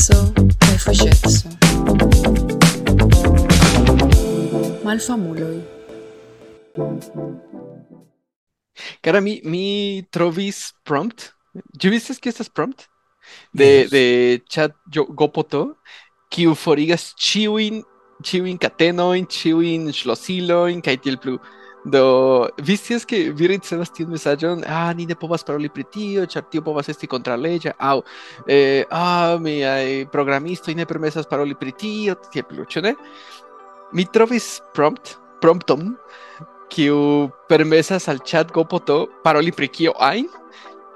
penso. Malfamuloj. Cara, mi, mi trovis prompt. ¿Yo viste que estas prompt? De, Yes. de chat yo, gopoto, kiu forigas ĉiujn ĉiujn katenojn, ĉiujn ŝlosilojn kaj tiel plu. Do vi scias ke vi ricevas tiun mesaĝon, ah, ni ne povas paroli pri tio, ĉar tio povas esti kontraŭleĝa, aŭ eh, ah, miaj programistoj ne permesas paroli pri tio, tiel plu, ĉu ne? Mi trovis prompt, prompton, kiu permesas al chat gopoto paroli pri kio ajn,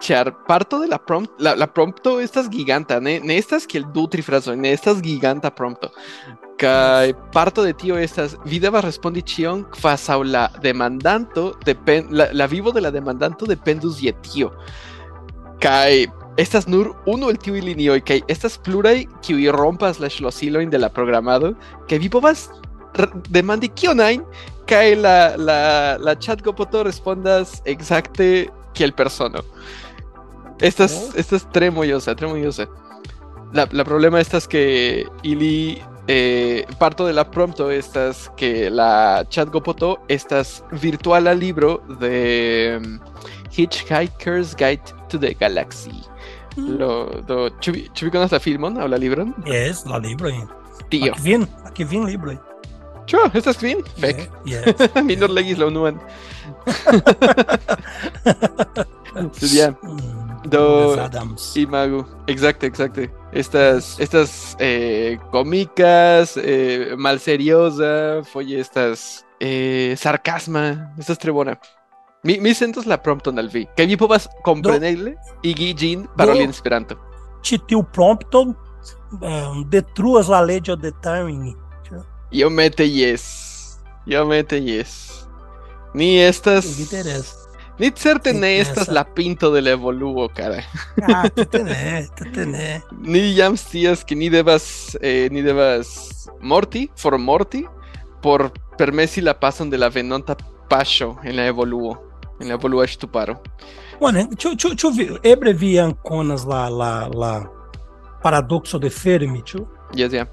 ĉar parto de la prompt, la, prompto estas giganta, ne, ne estas kiel du tri frazoj, ne estas giganta prompto. Kaj parto de tio estas vi devas respondi ĉion kvazaŭ la demandanto depen, la, la vivo de la demandanto dependus je tio. Kaj estas nur unu el tiuj linioj kaj estas pluraj kiuj rompas la ŝlosilojn de la programado kaj vi povas r- demandi kion ajn kaj la, la, la chat gopoto respondas exacte kiel persono. Esta es, ¿no? esta es tremoyosa, tremoyosa. La, la problema esta es que Ili eh, parto de la prompto estas que la chat gopoto estas virtual al libro de um, Hitchhiker's Guide to the Galaxy. Mm. Lo, lo chubi, chubikonas la filmon o la libron? Yes, la libron. Tio. Akvin, akvin libron. Ĉu estas kvin? Fek. Yeah, yes, Mi legis la unuan. Sed ja, Mm, Do- Adams. imagu. Exacte, exacte. Estas, estas eh, cómicas, eh, malseriosa, foje estas eh, sarcasma, estas tre bona. Mi, mi sentas la prompton al vi, kaj vi povas kompreneble igi ĝin paroli en Esperanto. Ĉi tiu prompto um, detruas la leĝo de timing. Iomete jes. Iomete jes. Ni estas... Interessa. Need ser tené, esta es la pinto del evoluo, cara. Ah, tú tené, tú tené. Ni jams tías que ni debas, eh, ni debas morti, for morti, por permessi la pason de la venonta pascio en la evoluo, en la evoluo estuparo. Bueno, ciu, ciu, ciu vi, ebre vi anconas la, la, la paradoxo de Fermi, ciu? Yes, yeah.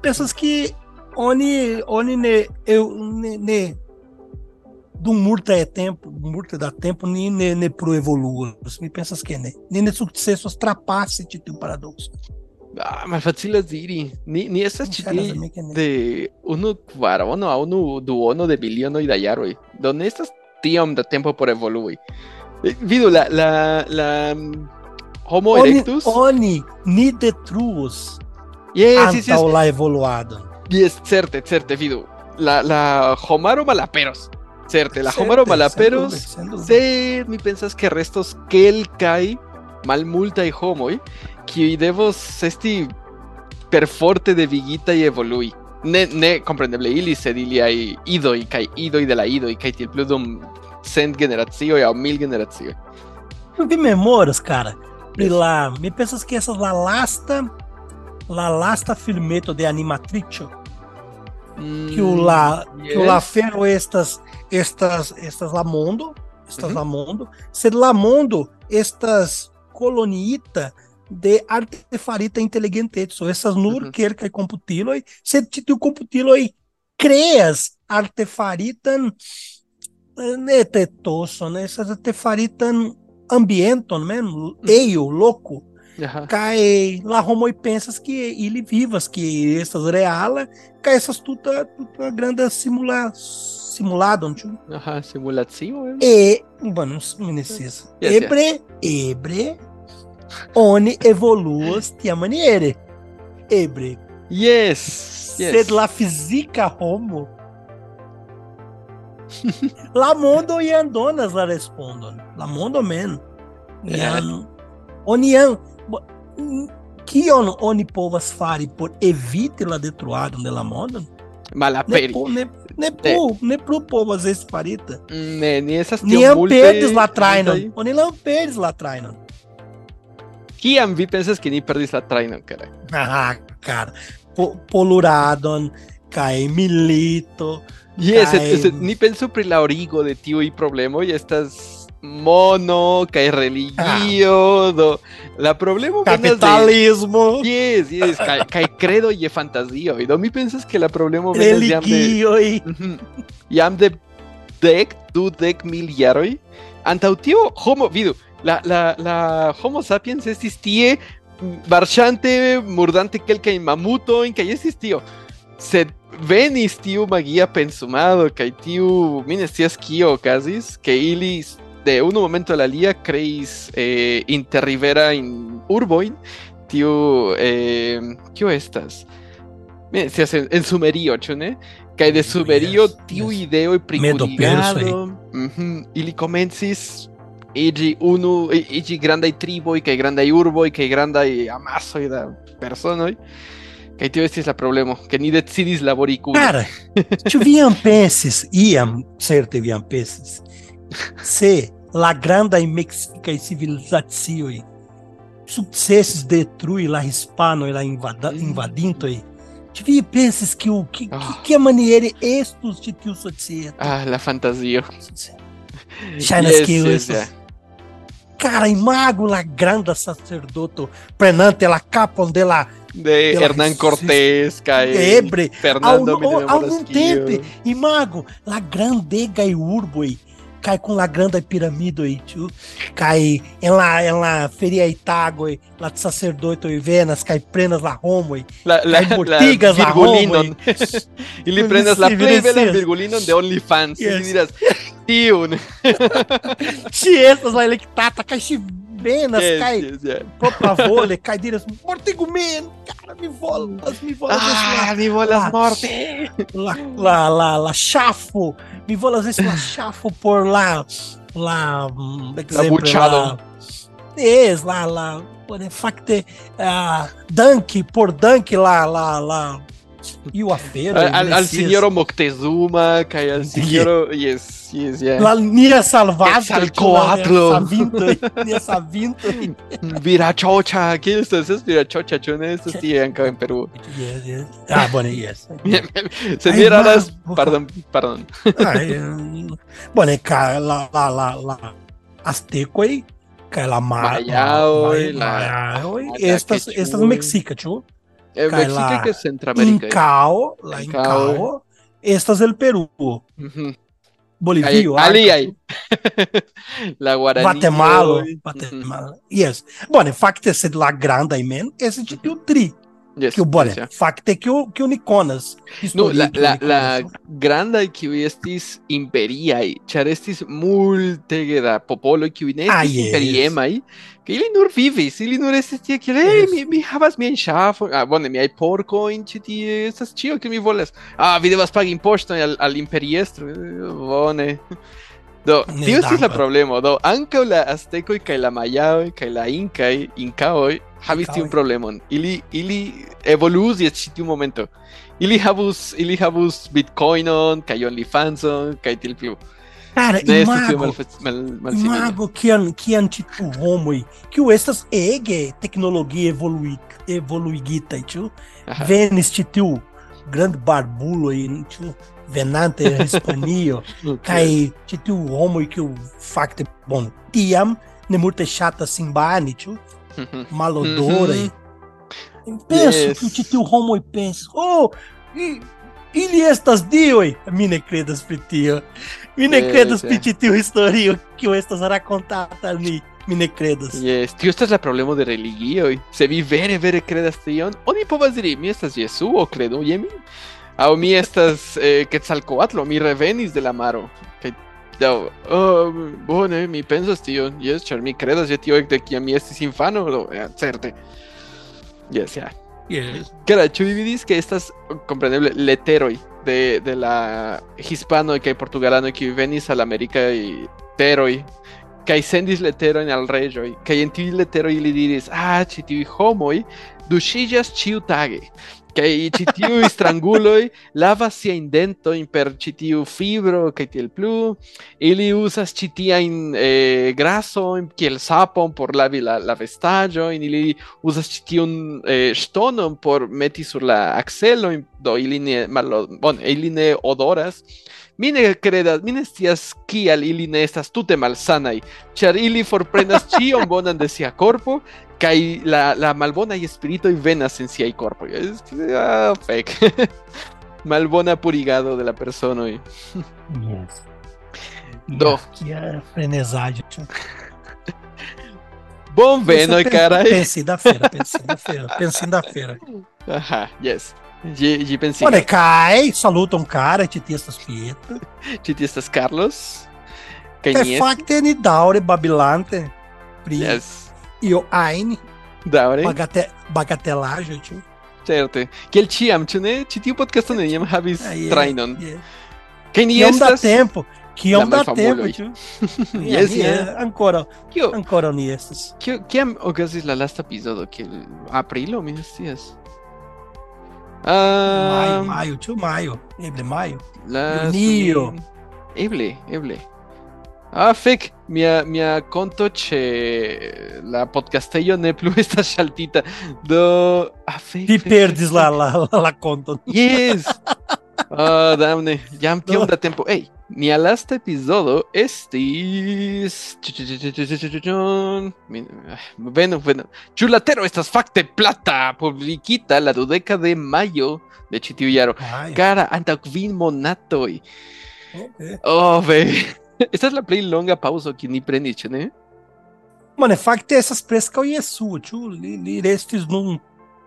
Pensas que oni, oni ne, eu, ne dum multa é tempo, multa dá tempo ni ne ne pro evoluas. Mi pensas que ne. Ni ne sukcesos trapasi ĉi tiu paradokso. Ah, malfacilas diri. Ni, ni estas ĉi de unu kvarono aŭ unu duono de milionoj da jaroj. Do ne estas tiom da tempo por evolui. Eh, Vidu la la la mm, Homo Oni, erectus. oni ni detruos Yes, yes, yes. antaŭ la evoluado. Yes, certe, certe, vidu. La, la Homaro Malaperos. Ser Telajomaro Malaperos, sed mi pensás que restos que el cae mal multa y homoi, que devos este perforte de viguita y evolui. Ne, ne, comprendeble, ili sed ili ai idoi, kai idoi de la idoi, kai til pludum cent generacio ao mil generacio. Eu vi memórias, cara. E lá, me pensas que essas la lasta, la lasta filmeto de animatricio, que o la que o la fero estas estas estas la mondo estas Uhum. la mondo sed la mondo estas koloniita de artefarita inteligente so essas nur Uhum. que computiloi sed tiu computiloi creas artefaritan eh, ne tetoso né essas artefaritan ambienton men eio louco Aha. cai la homoi pensas que ele vivas que essas reala cai essas tuta tuta grande simula simulado tio. Aha, simulacio. e bueno não necessita Yes, ebre ebre oni evoluas tia maniere ebre Yes. yes. sed la fisica homo la mondo e andonas la respondon la mondo men. Ian- oni ian bo- n- kion oni povas fari por eviti la detruadon de la mondo ne Malaperi. po, ne, ne plu ne plu povas esti farita Ne, ni estas ni tiom multe- perdis la trajnon multaj- oni lam perdis la trajnon Kiam vi pensas que ni perdis la trajnon, cara? ah cara. Po, poluradon kaj milito Yes, Kaj- sed, sed ni penso pri la origo de tiuj problemoj estas mono, kai religio, la problema venas de Capitalismo, Yes, yes, kai, kai credo e fantasio. Do mi pensas que la problema venas de religio e Mhm. jam de dec, du dec mil jaroj. Antaŭ tio homo, vidu, la, la, la homo sapiens estis tie marŝante, murdante kelkajn mamutojn kaj estis tio. Sed venis tiu magia pensumado kaj tiu mi ne scias kio okazis, ke ili de unu momento al alia kreis eh, interriverajn urbojn, tiu eh, kio estas? Ne scias en, Sumerio, ĉu ne? Kaj de Sumerio tiu ideo pri Medo-persoj. kuligado, mhm, ili komencis iĝi unu iĝi grandaj triboj kaj grandaj urboj kaj grandaj amasoj da personoj. Kaj tio estis la problemo, ke ni decidis labori kune. Cara, ĉu vi jam pensis, iam certe vi jam pensis, se la grandaj meksikaj civilizacioj sukcesis detrui la hispanoj, la invada, Mm. invadintoj, ĉu vi pensis que o que, Ah. que, que maniere estus ĉi tiu societo? Ah, la fantasio. Ŝajnas Yes, kiu yes, estas Cara, imago la granda sacerdoto prenante la capon de la De Pela Hernán Cortés, kaj ebre, Fernando ao, ao, ao um Minemoras tempo, imago la grandegaj urboj kaj kun la grandaj piramidoj, ĉu? Kaj en la en la feriaj tagoj la sacerdotoj venas kaj prenas la homoj La, la, la mortigas la virgulinon. homoj. Ili prenas la belan yes. virgulinon de OnlyFans. Yes. Ili diras, tiun. Ŝi estas la elektata kaj ŝi venas Yes, kaj yes, yeah. propra vole kaj diras mortigu min, cara, mi volas, mi volas Ah, esti mi volas Ah. morti. la, la, la, la ŝafo, mi volas esti la ŝafo por la la mm, ekzemple, buĉado. la Yes, la la por fakte uh, danki por danki la la la Io a feira. al, al Moctezuma, kai al signor. Yeah. Yes, yes, yes. La nia salvata. Al coatlo. Nia savinto. Virachocha. ¿Qué es esto? ¿Es virachocha? ¿Qué es esto? Sí, acá en Perú. Yes, yes. Ah, bueno, yes. Se mira las. Perdón, perdón. Eh, bueno, cara, la, la, la, la. Azteco. Que la Maya, Maya, Maya, Estas, estas mexicas, chulo. Eh, Mexica la que es Centroamérica. Incao, la Incao. Incao, estas el Perú, Ujú. Bolivio, Ali Arca, hay. La Guaraní. Guatemala. Guatemala. Yes. Bone, fakte sed la grandaj men estis ĉi tiu tri. Yes, kiu bone, yes, yeah. fakte kiu kiu ni konas. no, la la la granda kiu estis imperia, ĉar estis multe da popolo kiu ne ah, estis ah, yes. imperiemaj, ke ili nur vivis, ili nur estis tie kiel hey, yes. mi mi havas mian ŝafon, ah bone, miaj porkojn ĉi tie, estas ĉio ke mi volas. Ah, vi devas pagi impoŝtojn al al imperiestro. Eh, bone. Do, tio estis la problemo. Do, ankaŭ la aztekoj kaj la mayaoj kaj la inkaj, inkaoj havis tiun problemon. Ili ili evoluis je ĉi tiu momento. Ili havus ili havus bitcoinon kaj OnlyFanson kaj tiel plu. Cara, Ne tio imago, malfa- mal malsimile. imago kian kian ĉi tiu homoj, kiu estas ege teknologie evolui evoluigitaj, ĉu? Aha. Venis tiu grande barbuloj, ĉu? Venante kaj ĉi tiu homoj kiu fakte bon tiam ne multe ŝatas simbani ĉu Mhm. malodoraj pensu Yes. kiu ĉi tiu homoj pensas oh i- ili estas dioj mi ne kredas pri tio mi ne Yes, kredas pri yeah. ĉi tiu historio kiu estas rakontata al mi mi ne kredas Yes, tio estas la problemo de religioj. Se vi vere vere kredas tion, oni povas diri, mi estas Jesuo, kredu je mi. Aŭ mi estas eh, Quetzalcoatl, mi revenis de la maro. Kaj do, oh, bone, mi pensas tion, yes, ĉar mi kredas je tio ekde kiam mi estis infano, do, ja, certe. Yes, ja. yes. Cara, ĉu vi vidis que estas kompreneble leteroj de, de la hispanoj kaj portugalanoj kiuj venis al Amerikaj teroj kaj sendis leterojn al reĝoj kaj en tiuj leteroj ili diris ah ĉi tiuj homoj duŝiĝas ĉiutage kai citiu stranguloi lavas sia indento in per citiu fibro kai tiel plu. Ili usas citia in eh, grasso in kiel sapon por lavi la la vestaggio. In ili usas ci tiun eh, stonon por meti sur la axelo in do ili ne malo bon ili ne odoras. Mi ne credas mi ne scias kial ili ne estas tute malsanaj. Ĉar ili forprenas ĉion bonan de sia korpo kaj la, la malbonaj spiritoj venas en siaj korpoj. Es, ah, fake. Malbona purigado de la personoj. Yes. Do. Que é frenesagem. Bom venoj, Você carai. Pensei da feira, pensei da feira, pensei da feira. Aha, yes. Ĝi ĝi pensig. Olha, cai, saluta um cara, te testas pieta. Ĉi tie estas Carlos. Kaj É ni est- facte ni daure babilante. Pri Yes. Io ein, Daŭre. bagate, bagatelagem, tio. Certe. Kiel ĉiam, ĉu ne? Ĉi tiu podcasto neniam havis Aí, trajnon. é. Kaj ni Que não dá estas... tempo. Que não dá tempo, tio. Yes, É, yeah. é, Ancora, Kio, ancora honestas. kio, kiam okazis la lasta epizodo? Kiel aprilo, mi ne scias. Maio, Ah, maio, tio, maio. Eble, maio. la Junio. Eble, eble. Ah, fec, mia, mia conto c'è eh, la podcastejo ne plu estas saltita. Do... Ah, fec, Ti la, la, la, la conton. Yes! Ah, oh, damne, jam tiom da tempo. Ei, mia lasta epizodo estis... Bueno, bueno. Ĉu la tero estas fakte plata publikita la dudeka de mayo de ĉi tiu. Cara, antaŭ kvin monatoj. Oh, baby. Esta es la plej longa pauzo kiun ni prenis, ĉu ne? Mano, é facto essas prescas e sua, tio. Li, li restes num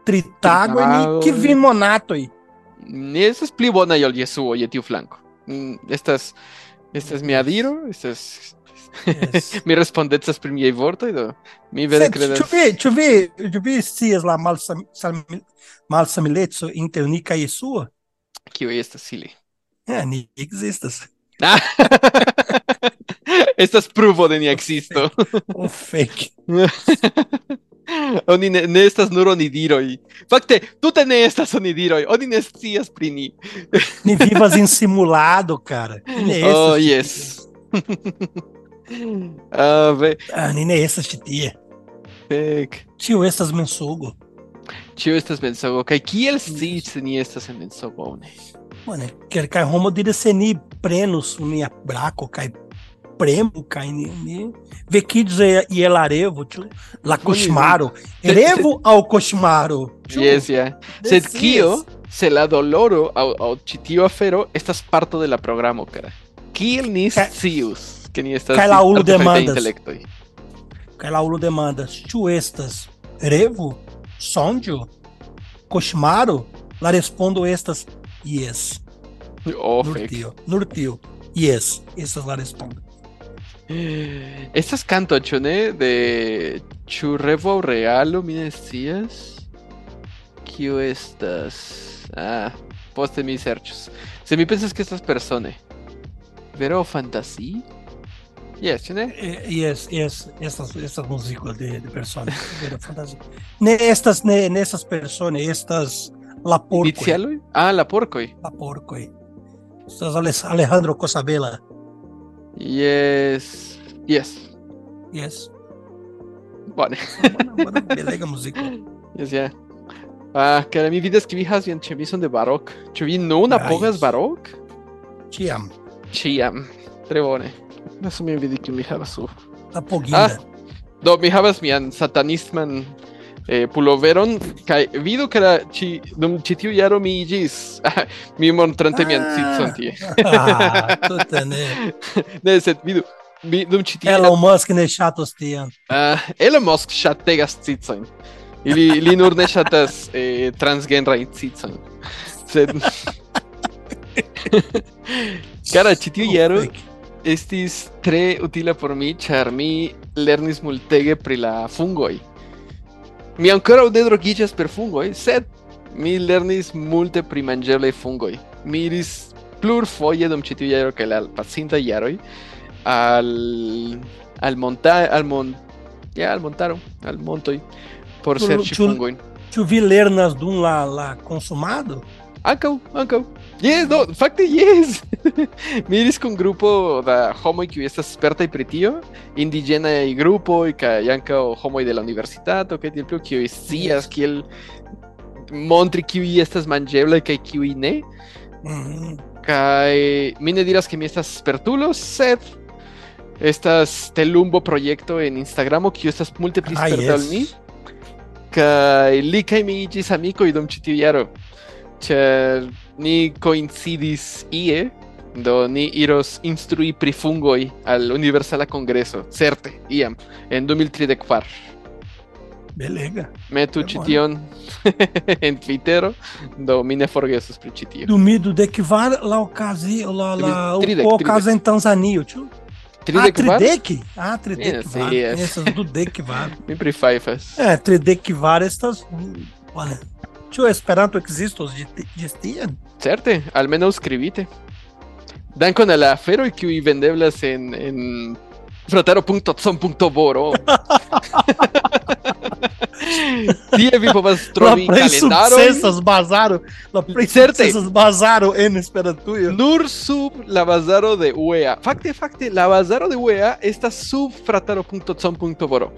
tritágua Tritágua. e que vim monato aí. Ni estas pli bona ol Jesuo je tiu flanko. Mm, Estas estas mi adiro, estas Yes. mi respondecas pri miaj vortoj do mi vere kredas. Deixa eu ver, deixa eu ver, eu se as lá malsam, sal- malsamiletso inter e sua. Kiuj estas ili? É, ni existas. Estas pruvo de nia ekzisto. O fake. Oni ne, ne estas nur onidiroj. Fakte, tute ne estas onidiroj. Oni ne scias pri ni. Ni vivas em simulado, cara. Ni Oh, yes. Ah, ve, Ah, ni ne essas titia. fek. Tio, essas mensugo. Ĉio estas mensogo. Kaj kiel sciis se ni estas en mensogo aŭ ne? Mano, quer cai homo dire se ni prenos minha braco, cai ni vekids e, e elarevo. La cochmaro. Erevo ao cochmaro. tio. Yes, ja. Sed kio se la doloro ĉi tiu afero estas parto de la programo, cara. Kiel ni Ka- scius ke ni estas Kaj la ulo demandas. Cai lá ulo demandas. Tio estas revo? Sondio? Cochmaro? La respondo estas yes. Oh, fek. Nurtio. Nurtio. Yes. Estas la respondo. Estas cantochone de Churrevo Regalo, me decías. ¿Qué estas? Ah, poste mis cerchos. Se me pensas que estas personas. Vero fantasía. Yes, né? Eh, yes, yes, estas, estas músicas de, de personas. ne estas, ne, ne estas personas, estas la porco. Ah, la porco. La. Estas Alejandro Cosabela. Yes. Yes. Yes. Bueno. Bueno, bueno, música. Yes, ya. Yeah. Ah, que a mi vida escribías bien chemison de barok. Chubi, no una nice. pogas barok. Chiam. Chiam. Trebone. Eso me envidia que mi hija su. A poquita. Ah, no, mi hija es mi satanistman puloveron kaj vidu ke la ĉi dum ĉi tiu jaro mi iĝis mi montrante mian cicon tie. Ah, tuta, ne. Ne, sed vidu mi dum ĉi tiu Elon Musk ne ŝatos tion. Ah, Elon Musk ŝategas cicojn. Ili li nur ne ŝatas eh, transgenrajn cicojn. Sed Cara, ĉi tiu jaro estis tre utila por mi, ĉar mi lernis multege pri la fungoj. Mi ankoraŭ ne drogiĝas per fungoj, sed mi lernis multe pri manĝeblaj fungoj. Mi iris plurfoje dum ĉi tiu jaro kaj la pasintaj jaroj al al monta al mon ja al montaro al montoj por Ĉu- serĉi ĉu- fungojn. Tu vi ler nas dum lá, lá consumado? Uncle, uncle. Yes, no, fakte yes. Miris kun grupo da homoj kiuj estas spertaj pri tio, indiĝenaj grupoj kaj ankaŭ homoj de la universitato kaj tiel plu kiuj scias kiel montri kiuj estas manĝeblaj kaj kiuj ne. Mm-hmm. Kaj mi ne diras ke mi estas spertulo, sed estas telumbo projekto en Instagramo kiu estas multe pli sperta ol mi. Kaj li kaj mi iĝis amikoj dum ĉi tiu ni coincidis ie, do ni iros instrui pri fungoj al Universala Kongreso, certe, iam, en 2034. Belega. Metu É en Twittero, do mi ne forgesos pri ĉi tio. Domido de que var lá o casi, lá, lá o, Tridec, o tridec. caso em Tanzania, tio. Ah, Tridek var? Tridec? Ah, Tridec Yes, var. yes. Essas do Dec var. Mi pri fajfas. É, Tridec var estas, olha, tio, Esperanto existos existian? Certe, almeno scrivite. Danco nella afero in cui vendevlas in, in fratero.zon.voro. Tie vi povas trovi kalendaron. Sukcesas bazaro. La plej bazaro en Esperantujo. Nur sub la bazaro de UEA. Fakte, fakte, la bazaro de UEA estas sub frataro.com.boro.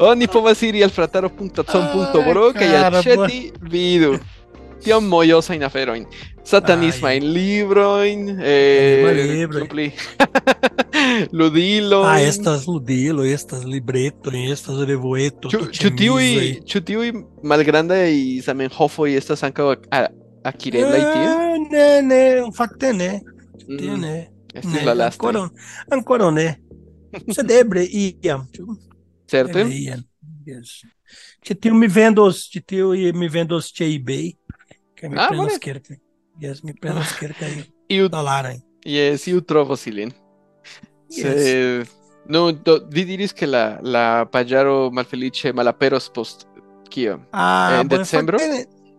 Oni povas iri al frataro.com.boro kaj aĉeti vidu. Tiom mojosajn aferojn. Satanismajn librojn, eh, libroj. kion pli? ludilojn. Ah, estas ludilo, estas libreto, estas revueto. Ĉu ĉu tiuj ĉu tiuj malgrandaj zamenhofoj estas ankaŭ akireblaj tie? Ah, ne, ne, fakte ne, Mm, tie ne. Estis Ne, la lastaj. ancora, ancora ne. Sed ebre iam? Certe? Ebre iam. Yes. Ĉi tiu mi vendos, tiu mi vendos ĉe eBay, kaj mi Ah, bone. kelkaj. Yes, mi prenos kelkaj Iu dolarojn. Yes, iu trovos ilin. Yes. No, do, vi diris que la la pajaro malfelice malaperos post kio? Ah, En decembro?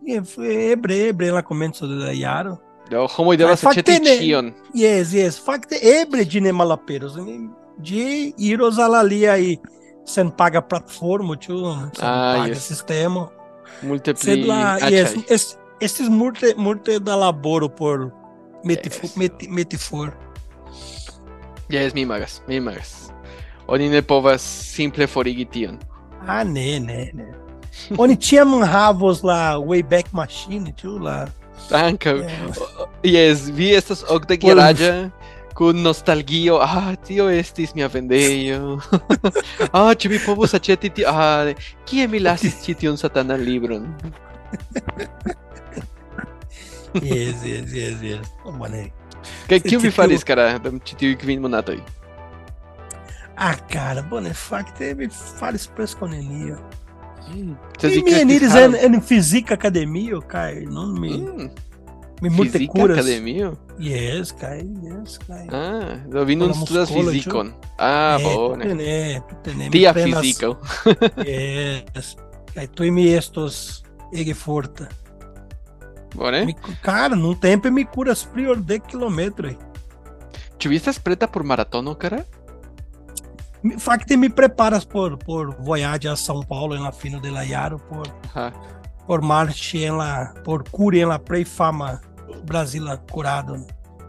Ebre, ebre la komenco de la jaro. Do homoj devas aĉeti ĉion. Yes, yes. Fakte ebre ĝi ne malaperos. Ĝi iros al aliaj senpaga platformo, ĉu senpaga yes. sistemo. Multe pli Sed la, yes, aĉaj. Es, estis multe, multe da laboro por meti, Yes. fu- meti, meti for. Yes, mi imagas, mi imagas. Oni ne povas simple forigi tion. Ah, ne, ne, ne. Oni ĉiam havos la Wayback Machine, ĉu la... Ankaŭ. Yes, vi estas okdekjaraĝa kun nostalgio. Ah, tio estis mia vendejo. ah, ĉu mi povus aĉeti? Ah, kie mi lasis ĉi tiun satanan libron? yes, yes, yes, yes. Oh, vi ĉi faris, tiu- kara, dum ĉi tiuj kvin monatoj? Ah, cara, bone, fakte mi faris preskaŭ nenio. Se Mi vi mi krestis eniris haron- en, en fizika akademio kaj nun mi, Mm, mi multe fizika kuras. akademio. Yes, kaj, yes, kaj. Ah, do vi nun Por la studas muskolo, ĉu? fizikon. Ah, Eh, bone. tute ne, tute ne. Mi Tia prenas- fiziko. Yes. Kaj tuj mi estos ege forta. Bone. Mi, cara, num tempo mi curas pri ol dek kilometroj. Ĉu vi estas preta por maratono, kara? Mi- Fakte mi preparas por por vojaĝi a São Paulo en la fino de la jaro por Aha. por marchi en la por curi en la plej fama Brasila curado.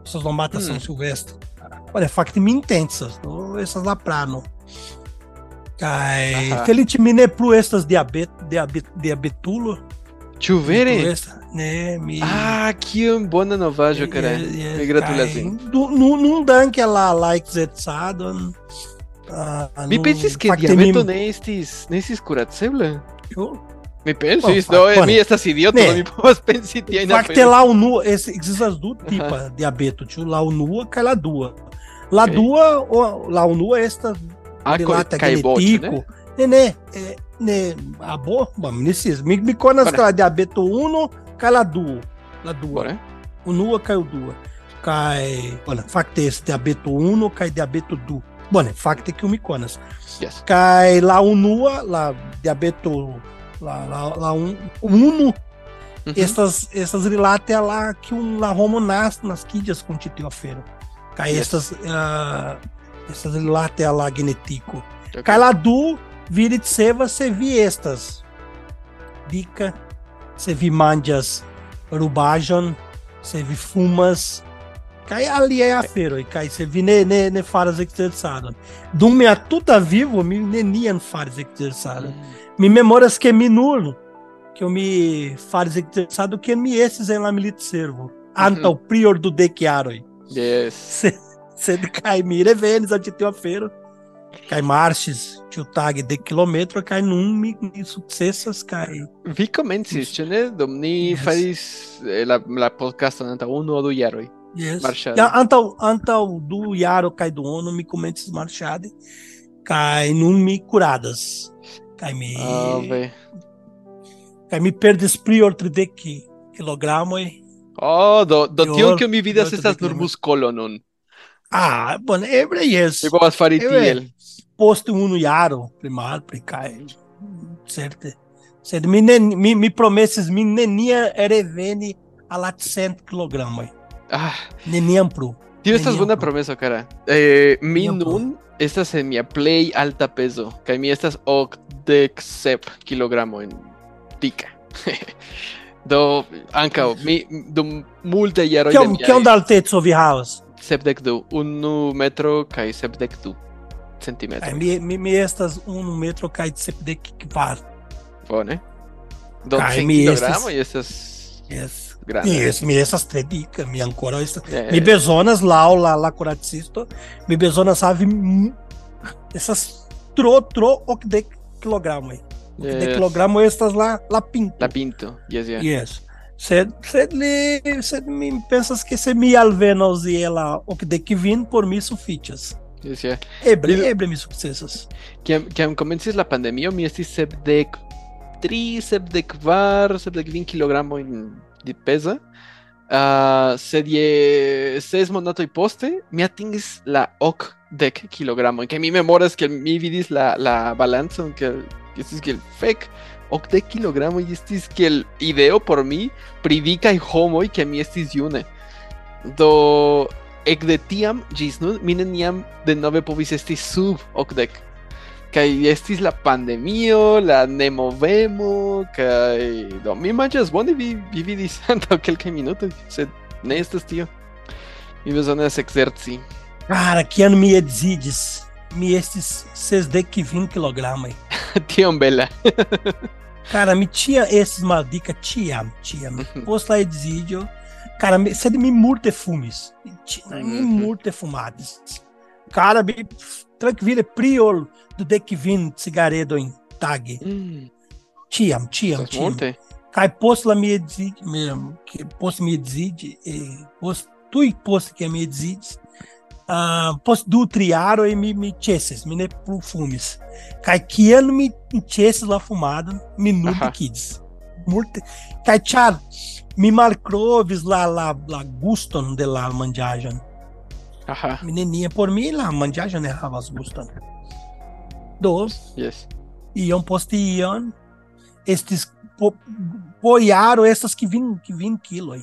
Essas não matam São Hum. Silvestre. Olha, fakte mi intensas, essas la prano. Feliĉe mi ne plu estas diabet diabet diabetulo. Ĉu né? Me... Ah, que buona novaggio, cara. Yes, Me gratulazione. Não dá que ela like eh, Me Uh, que pensi che diametto nestis, nestis curatzeula? Me penses, isso não é minha, estas idiota, não me povas pensi tem ainda. Lá o nu, existas as tipa uh de diabeto, tio, lá o nu, cai lá dua. Lá duas dua, lá o nu esta, ah, de lá, tecnetico, né? né, né, a boa, nesses, mi, me conas que lá diabeto 1, Cai lá duo. La dua. Bora. Unua caiu dua. Cai. Bueno, facte é de abeto uno, cai de abeto du. Bueno, facte é que o Yes. Cai lá o nua, lá de abeto. lá lá um uno. Uhum. essas essas Estas, estas é lá que um la nasce nas quidias com titio afero. Cai yes. essas ah, Uh, estas lá genetico. Okay. Cai lá do virit seva, se vi estas. Dica se vi manjas rubajon, se vi fumas, cai ali é a feira, e cai se vi ne, ne, ne faras exerçado. Dume a tuta vivo, mi ne nian faras exerçado. Mi memoras que mi nulo, que eu me faras exerçado que mi esses em la milite servo. Anta o prior do dequiaroi. Yes. Se, se cai mi revenes a te feira. Cai marches, tio tag de quilômetro, cai num mi, mi successas, cai. Vi comencis, ĉu ne? Dum ni Yes. faris eh, la, la podcaston antaŭ unu aŭ du jaroj. Yes. Marchado. Ja, antaŭ antaŭ du jaro kaj duono mi komencis marŝadi kaj nun mi kuradas kaj mi Ah, ve. kaj mi perdis pli ol tridek ki- kilogramoj. Oh, do, do Io- tion kion mi vidas estas te nur nun. Ah, bone, eble jes. Mi povas fari tiel. Post unu jaro pli malpli kaj certe. Sed mi ne mi, mi promesis mi nenia reveni al la cent kilogramoj. Ah, Neniam plu. tio estas bona promeso, cara. Eh, mi Neniam nun estas en mia plej alta pezo, kaj mi estas okdek sep kilogramo en tika. Do ankaŭ mi dum multe jaroj de Kiom kiom da alteco vi havas? sepdek du, unu metro kaj sepdek du Kaj centimetro. mi, mi, mi estas unu metro kaj sepdek kvar. Bone. Do Kaj 100 mi kilogramo estas Yes. grande. Yes, mi estas tre dika, mi ankoraŭ estas. Eh, Mi bezonas laŭ la la kuracisto, mi bezonas havi estas tro tro okdek kilogramoj. Yes. kilogramoj estas la la pinto. La pinto, yes, yes. Yes. Sed, sed, li, sed mi pensas que se mi alvenos je la okdek kvin por mi sufiĉas. Yes, yes. Eble, Li- eble mi sukcesas. Kiam, kiam komencis la pandemio, mi estis sepdek tri, sepdek kvar, sepdek kvin kilogramojn de peza. Uh, sed je ses monatoj poste, mi atingis la okdek kilogramojn. Kaj mi memoras ke mi vidis la, la balancon, ke que estis kiel fek. Okdek kilogramoj estis kiel ideo por mi pri vi kaj homoj ke mi estis june. Do ekde tiam ĝis nun mi neniam denove povis esti sub okdek. Kaj estis la pandemio, la nemovemo, kaj do mi manĝas bone vi, vi vidis antaŭ kelkaj minutoj, sed ne estas tio. Mi bezonas ekzerci. Cara, kiam mi edzidis, mi estis sesdek kvin kilogramoj. Tiom bela. Cara, mi tinha esses maldica, tiam, tiam. Post la cara, sed mi multe fumis. Mi tinha mi Mhm. multe fumades. Cara, mi tranquile priol do dek kvin cigaredojn tage. Mm, Tiam, tiam, tiam. multe. Kaj post la mi mesmo, que post mi edzidi, eh, post tuj post que mi edzidis, ah, post du jaroj mi mi ĉesis, mi ne plu fumis. Kaj kiam mi ĉesis la fumadon, mi multe Aha. kidis. Multe. Kaj ĉar mi maltrovis la la la guston de la manĝaĵon. Aha, Mi nenia por mi la manĝaĵo ne havas guston. Do, yes. iam post iam estis po, po jaro estas kvin kvin kiloj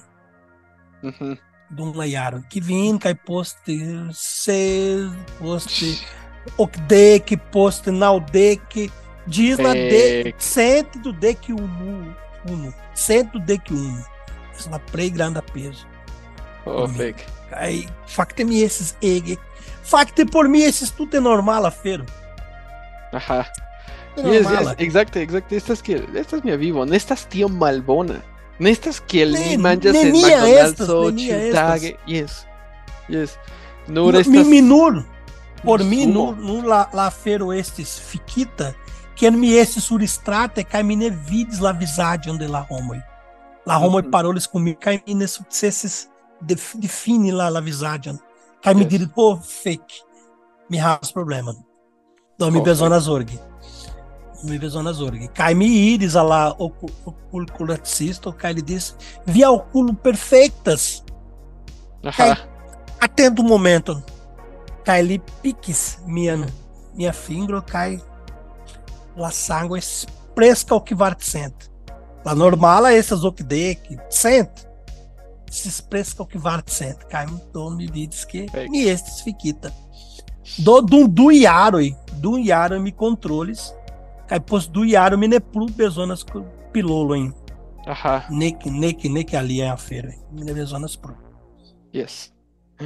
Mhm. dum la jaro kvin kaj poste ses poste okdek poste naŭdek ĝis la de Fek. cent dudek unu unu cent dudek unu estas la plej granda pezo Oh, fek. kaj fakte mi estis ege fakte por mi estis tute normala afero Aha. Yes, normala yes, exacte, exacte. Estas kiel, estas mia vivo. Ne estas tio malbona. Ne estas kiel Ne, mi manĝas en McDonald's nenia estas. Yes. Yes. No, estas mi, mi nur, por mi Sumo. nur, nur la, la afero estis ke mi estis surstrate kaj mi ne vidis la vizaĝon de la homoj. La homoj Mhm. parolis kun mi kaj mi ne sukcesis def- difini la, la. Kaj mi Yes. diris, oh, fek, mi havas problemon. Do mi Oh, bezonas zorgi. Mi bezonas zorgi. Kaj mi iris al la ocu- oculkuracisto kaj li diris, via oculo perfektas. Aha. atento um momento. Kaj li pikis mian mia fingro kaj la sango es preskaŭ kvarcent. La normala estas okdek cent. Estis preskaŭ kvarcent. Kaj do mi vidis ke Fek. mi estis fikita. Do dum du jaroj, du jaroj mi kontrolis Kaj post du jaro mi ne plu bezonas ku- pilolojn. Ajá, Nek, nek, nek aliaj aferoj. Mi ne bezonas plu. yes.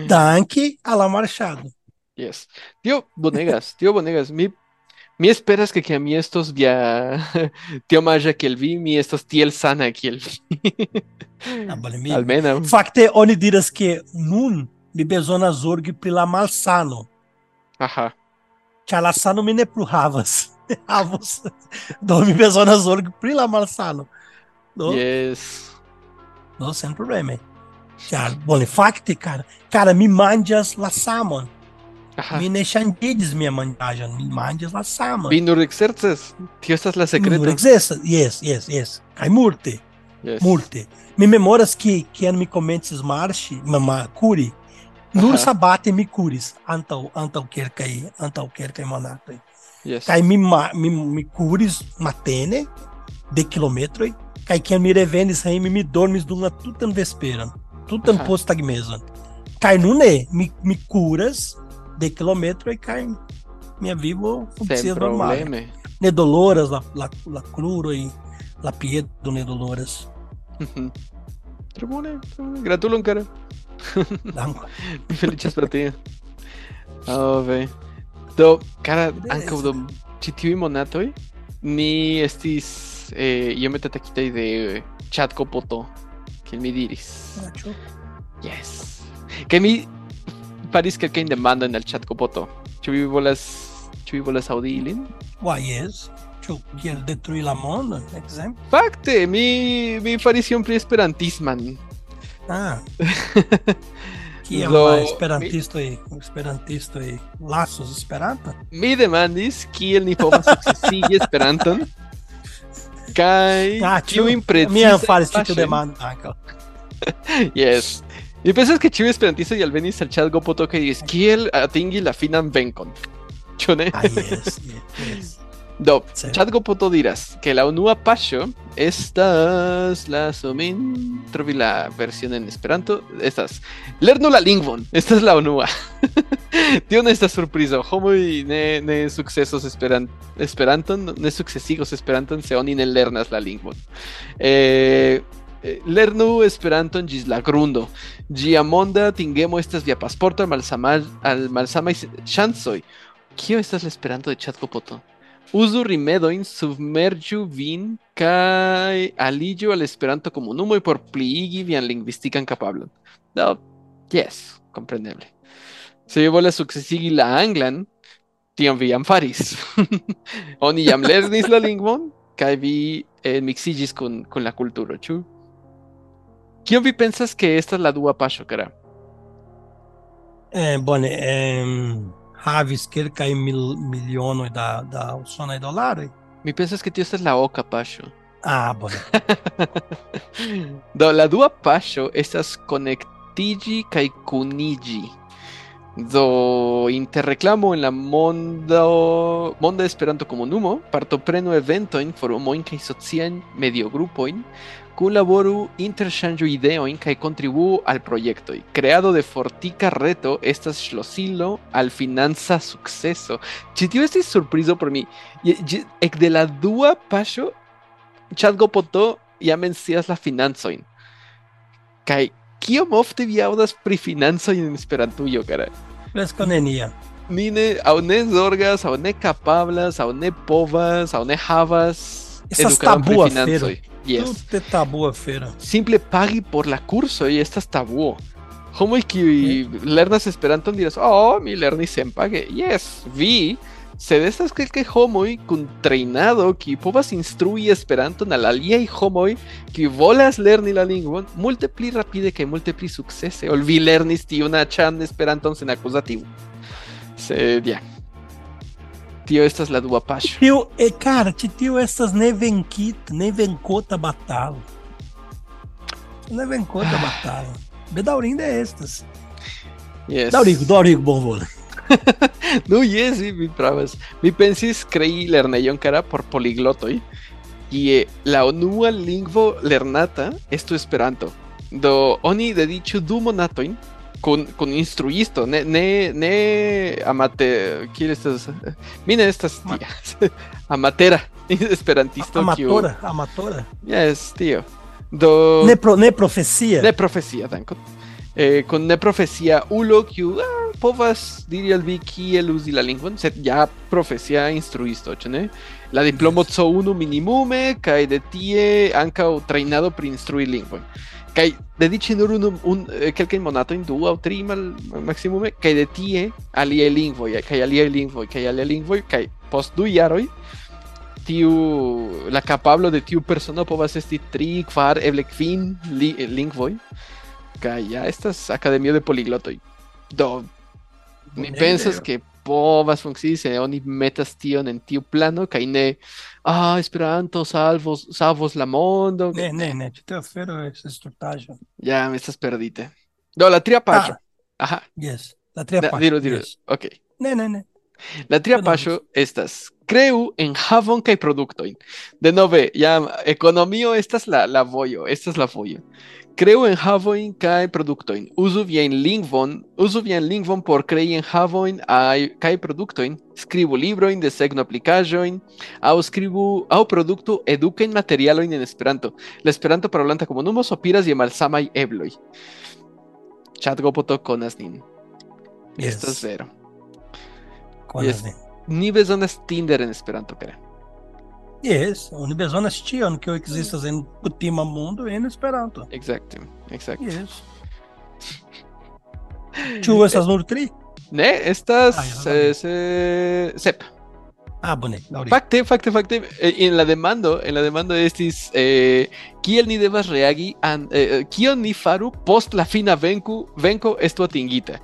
Danke a la Machado. Yes. Tío Bonegas, tío Bonegas, mi, mi esperas que, que a mí estos via Maja que el vi, mi estos tiel sana que el vi. Ah, bone, mi, Almena. Fakte oni diras ke nun mi bezonas zorgi pri la malsano. Ajá. Ĉar la sano mi ne plu havas. Havos. Do mi bezonas zorgi pri la malsano. Do, Yes. do sen probleme. Ĉar bone, fakte, cara, cara, mi manĝas la samon. Ajá. Mi ne ŝanĝigis mia manĝaĵon, mi manĝas la samon. Vi nur exerces. Tío, esta es la secreta. ekzistas, yes, yes, yes. Kaj multe. Yes. multe. Mi memoras que kiam mi komencis marŝi, mama kuri, nur sabate mi kuris antaŭ antaŭ kelkaj antaŭ kelkaj monatoj. Yes. Kaj mi, ma- mi, mi kuris matene de kilometroj kaj kiam mi revenis hejme mi dormis dum la tutan vesperon, tutan Aha. posttagmezon. Kaj nune mi, mi kuras de kilometroj kaj mia vivo Sem funkcias normale. probleme. Ne doloras la, la, la kruroj, la piedo ne doloras. Ujú. Tribune, tribune. Gratulon, cara. Mi feliĉas pro tio. Oh, ve. Do, cara, ankaŭ dum ĉi tiuj monatoj ni estis eh, iomete atakitaj de chatkopoto, kiel mi diris. Nacho. Yes. Kaj mi Paris Kane demanda en el chat copoto. Chubibolas, chubibolas Audilin. Why yes. Kiel detrui la mondo, exemple. Fakte, mi, mi faris ion pri esperantisman. Ah. Kiel Do, la esperantistoj, esperantistoj lasos Esperanton? Mi demandis kiel ni povas sukcesigi Esperanton. Kaj ah, ĉiujn precizajn Mi faris tiu demandon ankaŭ. yes. Mi pensas que ĉiuj esperantistoj alvenis al chat Gopoto kaj diris kiel atingi la finan venkon. Ĉu ne? Ah, yes, yes. Do, Sí. chat Gopoto diras que la unua paŝo estas la somin trovi la versión en Esperanto estas lernu la lingvon estas la unua Tio ne estas surprizo homoj ne ne sukcesos esperan Esperanton ne sukcesigos Esperanton se oni ne lernas la lingvon eh, eh, lernu Esperanton ĝis la grundo ĝia monda tingemo estas via pasporto al malsama al malsamaj ŝancoj kio estas la Esperanto de Uzu rimedojn, submerĝu vin kaj aliĝu al Esperanto komunumoj por pliigi vian lingvistikan kapablon. Do, yes, kompreneble. Se vi volas sukcesigi la anglan, tion vi faris. Oni jam lernis la lingvon kaj vi enmiksiĝis kun, kun la kulturo, ĉu? Que vi pensas que esta é a dua pacho, cara? É, eh, bom, em, é, Raves, que ele mil, milhões da, da Sona e dólares. Me pensas que esta é a oca, pacho. Ah, bom. do, la dua pacho, estas conectigi kai kunigi. Do interreclamo en la mondo monda esperanto como numo, partopreno eventoin forumoin kaj socian mediogrupoin, kunlaboru, interŝanĝu ideojn kaj kontribuu al projektoj. Kreado de fortika reto estas ŝlosilo al financa sukceso. Ĉi tio estis surprizo por mi. Ekde la dua paŝo ChatGPT ja mencias la financojn. Kaj kiom ofte vi aŭdas pri financoj en Esperantujo, kara? Preskaŭ nenia. Ni ne aŭ ne zorgas, aŭ ne kapablas, aŭ ne povas, aŭ ne havas Estas edukadon pri Yes. Tute tabu afero. Simple pagi por la kursoj estas tabuo. Homoj kiuj lernas Esperanton diras, "Oh, mi lernis senpage." Yes, vi sed estas kelkaj homoj kun trejnado kiuj povas instrui Esperanton al aliaj homoj kiuj volas lerni la lingvon multe pli rapide kaj multe pli sukcese ol vi lernis tiun aĉan Esperanton sen akuzativo. Sed ja. Tio estas la dua paŝo. Tio, e, cara, ĉi tio estas ne venkita, ne venkota batalo. Ne venkota batalo. Bedaŭrinde estas. Yes. Daŭrigu, daŭrigu bonvole. No, yes, mi pravas. Mi pensis krei lernejon kara por poliglotoj. Y la unua lingvo lernata estu Esperanto. Do oni dediĉu du monatojn con, instruisto, ne, ne, ne amate, kiel estas, mine estas tia, amatera, esperantisto, kiu, Amatora, amatora. yes, tio, do, Ne, pro, ne profecia. ne profesia, dankon, eh, con ne profesia ulo, kiu, ah, povas diri al vi kiel uzi la lingvon, sed ja profesia instruisto, ĉu ne? La diplomo Yes. C1 minimume, kaj de tie ankaŭ trejnado pri instrui lingvojn. Kaj dediĉi nur unu un, eh, kelkajn monatojn, du aŭ tri mal, maximume, kaj de tie aliaj lingvoj, kaj aliaj lingvoj, kaj aliaj lingvoj, kaj post du jaroj tiu la kapablo de tiu persono povas esti tri, kvar, eble kvin li, lingvoj. Kaj ja estas akademio de poliglotoj. Do mi pensas que povas funkcii se oni metas tion en tiu plano kaj ne ah Esperanto salvos salvos la mondo Ne, ne, ne, ci te ofero essa estrutagem. ja me estas perdite. Do la tria paŝo Ah, aha yes. La tria paŝo, diru diru yes. ok. Ne, ne, ne. la tria paŝo estas. Creu en havon kaj produktojn denove jam ekonomio estas la la vojo estas la vojo Creu en havojn kaj produktojn. Uzu viajn lingvon, uzu vian lingvon por krei en havojn aj- kaj produktojn. Skribu librojn, desegnu aplikaĵojn, aŭ skribu aŭ produktu edukajn materialojn en Esperanto. La Esperanto parolanta komunumo sopiras je malsamaj ebloj. ChatGPT konas nin. Yes. Estas vero. Konas Yes. Ni bezonas Tinder en Esperanto, kara. Yes, oni bezonas tion, kio ekzistas en kutima mondo en Esperanto. Ekzakte, ekzakte. Yes. Ĉu estas nur tri? Ne, estas Ah, eh, se- sep. Ah, bone, daŭrige. Fakte, fakte, fakte, eh, en la demando, en la demando estis eh, kiel ni devas reagi an eh, kion ni faru post la fina venku venko estu atingita.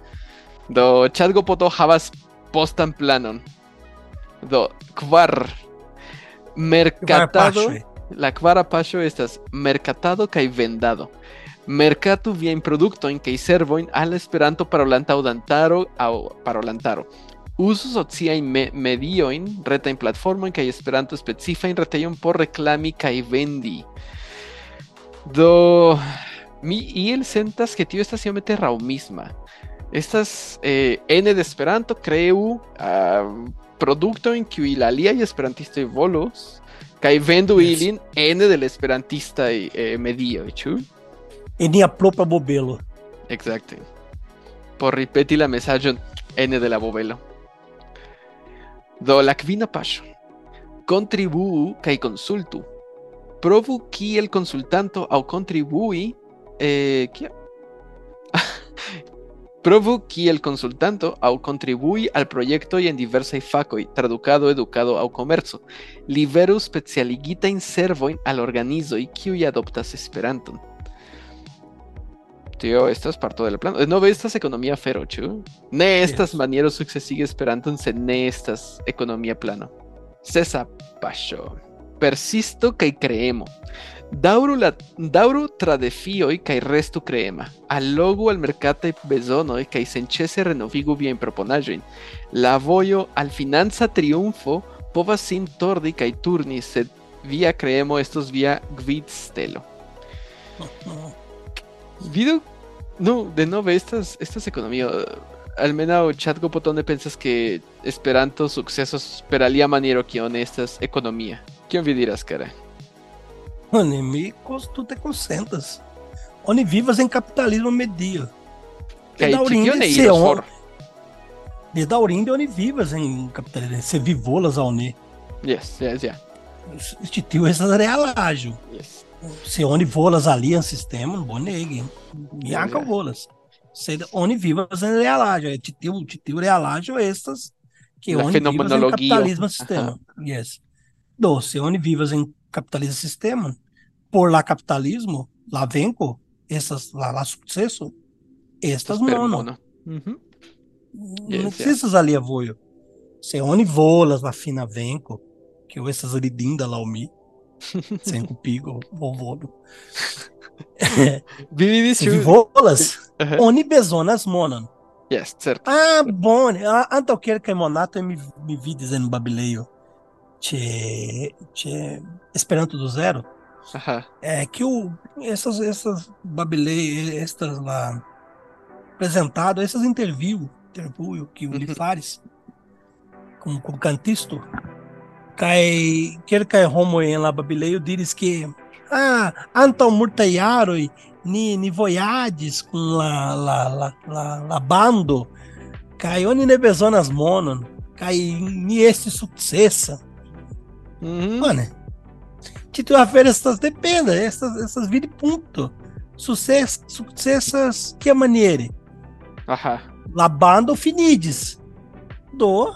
Do ChatGPT havas postan planon. Do kvar mercatado. La kvara paŝo estas merkatado kaj vendado. Merkatu viajn produktojn kaj servojn al Esperanto parolanta aŭdantaro aŭ parolantaro. Uzu sociajn me mediojn, retajn platformojn kaj Esperanto specifajn retejojn por reklami kaj vendi. Do mi iel sentas ke tio estas iomete raŭmisma. Estas eh, ene de Esperanto kreu uh, produktojn kiuj la aliaj esperantistoj volos kaj vendu Yes. ilin ene de la esperantistaj eh, medioj, ĉu? En nia propra bobelo. Exacte. Por ripeti la mesaĝon ene de la bovelo. Do la kvina paŝo. Kontribuu kaj konsultu. Provu kiel konsultanto aŭ kontribui eh, kia? Provu que el consultante au contribui al proyecto y en diversas facoi, traducado, educado au comercio. Liberu specialigita in servoin al organizo y kiui adoptas Esperanton. Tío, esto estas parto del plano. No ve estas economía fero, chu. Ne estas yes. maniero succesige Esperanton, se ne estas economía plano. Cesa pasho. Persisto que creemo. Dauru, la, dauru tradefioi kai restu creema. Allogu al mercate bezonoi kai senchese renovigu bien proponajoin. La voyo al finanza triunfo povas sin tordi kai turni, sed via creemo estos via gvidstelo. Vidu? No, de nove estas, estas economio... Almenau chatgo potone pensas que Esperanto sucesos per alia maniero kion estas economia. Kion vi cara? Oni mi cons- tute consentas. Oni vivas en capitalismo medio. Tio ne se on- for. Bedaŭrinde oni vivas en capitalismo. Se vi volas aŭ ne. Yes, yes, yeah. Este tio estas realaĵo. Yes. Se oni volas bonege. Mi Ja, ankaŭ ja. volas. Sed oni vivas en realaĵo. Ĉi tiu ĉi tiu realaĵo estas La oni vivas fenomenologio. capitalismo sistema. Yes. Do, se oni vivas en capitalismo sistema, por la capitalismo, la venko estas la, la sukceso estas mono. Mhm. Não Yes, existas alia vojo. Se oni volas la fina venko, que eu estas ridinda la mi, sem cupigo, vovodo. Vi vidis Se vi ĉu? volas, Aha. oni bezonas monon. Yes, certe. Ah, bone. Ah, Antaŭ kelkaj monatoj mi, mi vidis en Babilejo ĉe ĉe Esperanto do Zero, Aha. é que o essas essas Babilei, estas lá apresentado essas interviews, interview que ele Uhum. faz com com cantisto, cai quer cai homo em la babileio diz que ah, antal murtaiaroi ni ni voyades com la la la la, la bando cai oni ne bezonas monon cai ni este successa Uhum. Mano, Tito Feira, essas depende, essas, essas viram ponto. Sucesso, sucessas que maneira. Ajá. La banda finides. Do.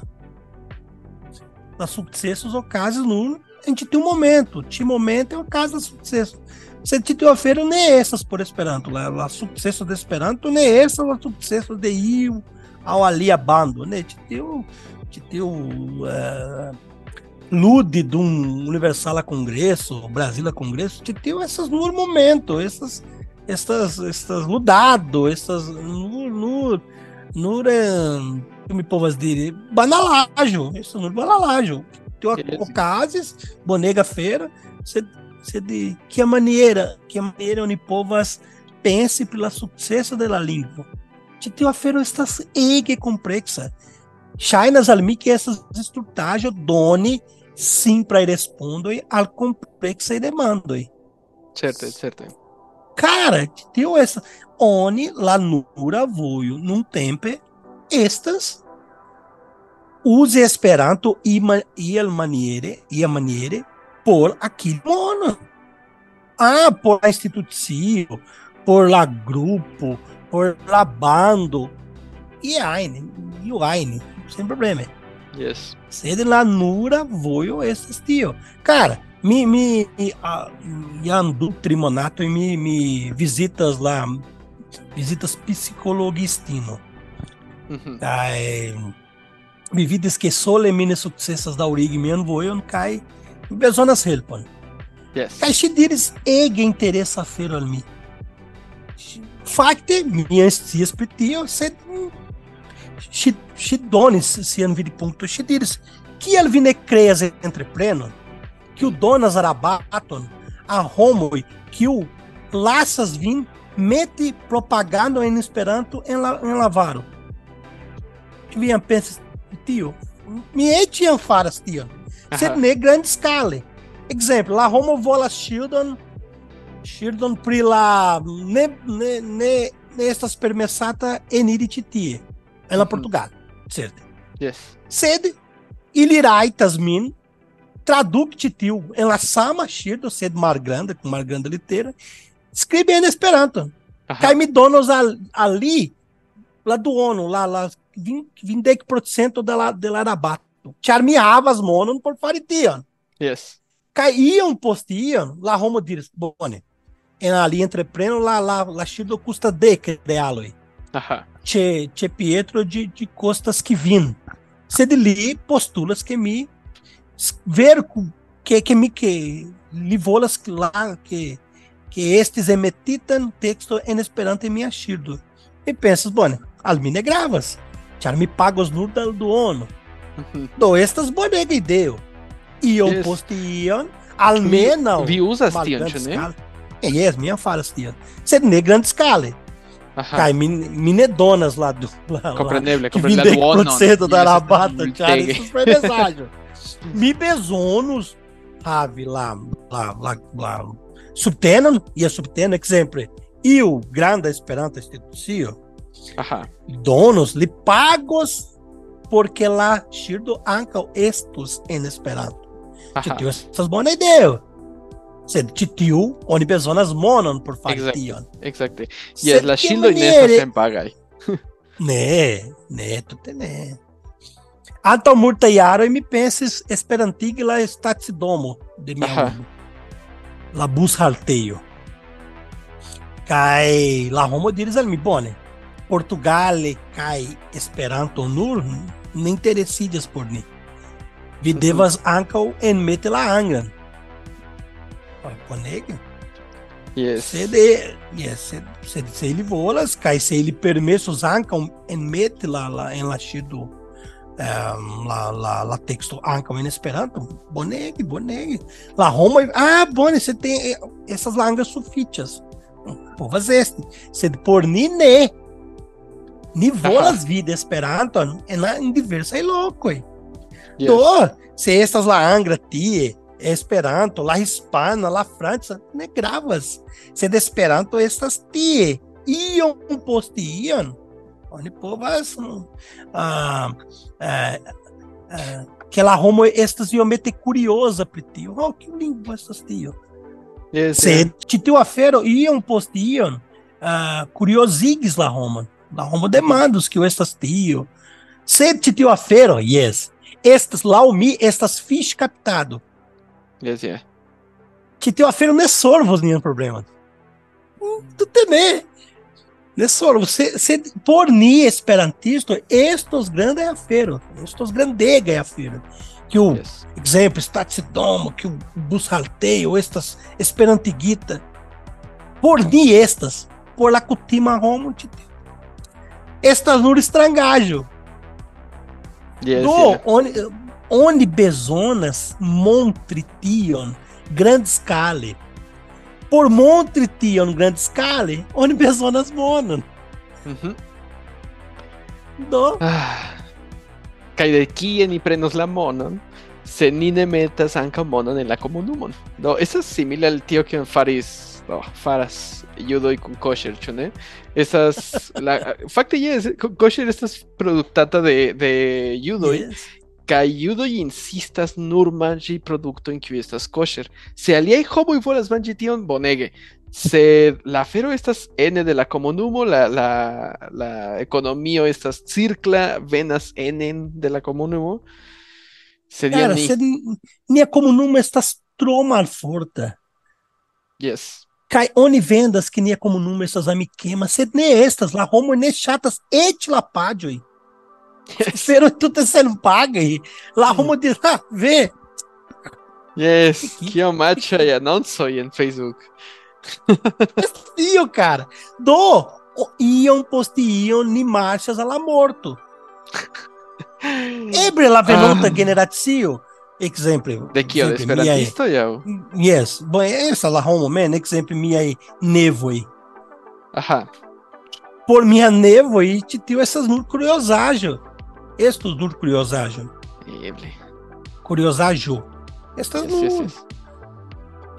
Da sucessos ou casos no. A gente tem um momento. Ti momento é o caso da sucesso. Se a feira nem essas por Esperanto. La, la sucesso de Esperanto nem essas la sucesso de Io ao ali a bando, né? Tito, tito, uh, Lude de um Universal a Congresso, Brasil a Congresso, te tem essas no momento, essas, essas, essas ludado, essas no, no, no, me povas dire, banalágio, isso no banalágio. Tem ocasiões, bonega feira, você, você de que a maneira, que maneira onde povas pense pela sucesso da língua. Te tem a feira estas ege complexa. Chainas al mi que essas estrutagens doni sim para responder al complexo e demando. Certo, certo. Cara, tio essa oni la nura num tempo estas use esperanto e ma, e el maniere e a maniere por aquilo mono. Ah, por la institucio, por la grupo, por la bando. E aine, e o aine, sem problema. Yes. Sede la nura voio esses tio. Cara, me, me, me a, me andu trimonato e me, me visitas lá, visitas psicologistino. Uhum. Ai, me vides que sole mine successas da urig men não cai besonas helpon. Yes. Kai si diris ege interessa fero al mi. Fakte, minha stias petio, sed si, si donis sian vidi punkto, si diris, kiel vi ne kreas entreprenon, kiu donas rabaton a homoj, kiu lasas vin meti propagando en Esperanto en la, en la varo. Que viam pensas, tio, mi etiam faras tio, sed ne grande scale. Exemplo, la homo volas shieldon, shieldon pri la ne, ne, ne, ne estas permesata eniri ĉi tie, en la Mhm. Portugal, certo? Yes. Sed ili raitas min tradukti tiu en la sama ŝildo, sed malgranda, kun malgranda litero, skribi en Esperanto. Kaj mi donos al, ali la duono, la, la 20% de la, de la rabato. Ĉar mi havas monon por fari tion. Yes. Kaj iam post iam, la homo diris, bone, en ali entrepreno la, la, la ŝildo custa dek realoj. Ajá. Che, che Pietro de, de costas que vin. Sed li postulas que mi s- ver cu- que que mi que li volas que lá que que estes emetitan texto en Esperanto em minha ŝildo. E pensas, bone, al mi ne gravas. Ĉar mi pagos nur da duono. Uhum. Do estas bonega ideo. Iom Yes. post iom, almenaŭ Vi uzas tion. Eh, Yes, minha falas tion. Sed ne skale. Ajá. Kai, mi, mi ne donas lá do. Lá, Compreneble, que compreneble. vinde procedo da rabata, cara. Tege. Isso foi mensagem. Mi bezonos, have lá, lá, lá, lá. Subtenan, e a subtenan, exemplo, eu, grande esperanta institucio, donos li pagos porque lá shirdo ankaŭ estus en Esperanto. Ajá. Tio estas bona ideo. Sed ĉi tiu oni bezonas monon por fari Exacte. tion. Exacte. Yes, la ŝildoj ne estas senpagaj. Ne, ne, tute ne. Antaŭ multaj jaroj mi pensis esperantigi la stacidomo de mia urbo. La bushaltejo. Kaj la homo diris al mi bone. Portugale kaj Esperanto nur ne interesiĝas por ni. Vi Mhm. devas ankaŭ enmeti la anglan. Oj, Bonege. Yes. Sed, eh, yes, sed, sed se ele volas, kaj se ele permesos ankaŭ enmeti la, la ŝildo um, la, la, la teksto ankaŭ en Esperanto, bonege, bonege. La homoj, ah, bone, se tem eh, essas langas sufiĉas. Povas esti, sed por ni ne. Ni volas vida Esperanto en, en diversaj lokoj. Do, se estas la angla tie, Esperanto, la hispana, la franca, ne gravas. Sed Esperanto estas tie. Iom post iom. Oni povas uh, uh, uh, que la homo estas iomete curiosa pri tio. Oh, que lingvo estas tio? Yes, Sed ĉi tiu afero iom post iom uh, curiosigis la homon. La homo demandos kio estas tio. Sed ĉi tiu afero, yes, estas laŭ mi estas fiŝ kaptado. Yes, yeah. Ĉi tiu afero ne solvos nian problemon. Hum, Tute ne. Ne solvos. Se, se por ni esperantisto estos grande afero, estos grandega afero. Que o yes. exemplo, Statsidomo, que o Bushalteio, estas Esperantigita, por ni estas, por la cutima tite. Estas nur estrangajo. Yes, Do, yeah. onde, onde bezonas montrition grande scale. Por montrition grande scale, onde bezonas monon. Ujú. Do, Ah. Kaj de kie ni prenos la monon, se ni ne metas ankaŭ monon en la komunumon. Do estas simile al tio kion faris do, faras judoj kun kosher, ĉu ne? Estas la fakte jes, ko- kosher estas produktata de de judoj yes. Kaj judoj insistas nur manĝi produktojn kiuj estas kosher. Se aliaj homoj volas manĝi tion, bonege. Sed la afero estas ene de la komunumo, la, la, la ekonomio estas cirkla, venas enen de la komunumo. Sed Cara, ni, sed nia estas tro malforta. yes. Kai oni vendas que nia comunumo estas amikema, sed ne estas, la homo ne chatas et la pagioi. Pero tutte sen pagai. La homo diz, ah, vê, Yes, kiom maĉaj anoncoj en Facebook. tio, cara. Do, iam post iam ni marchas alla morto. Ebre la venonta Ah. generacio. Exemplo. De de exemplo, miai- esperantisto aŭ? Yes, bom, essa la homo man, exemplo, miai nevoi. Aha. Por minha nevoi, te tio essas nur Estos nur curiosajo. Eble. Curiosajo. Estas Yes, nur.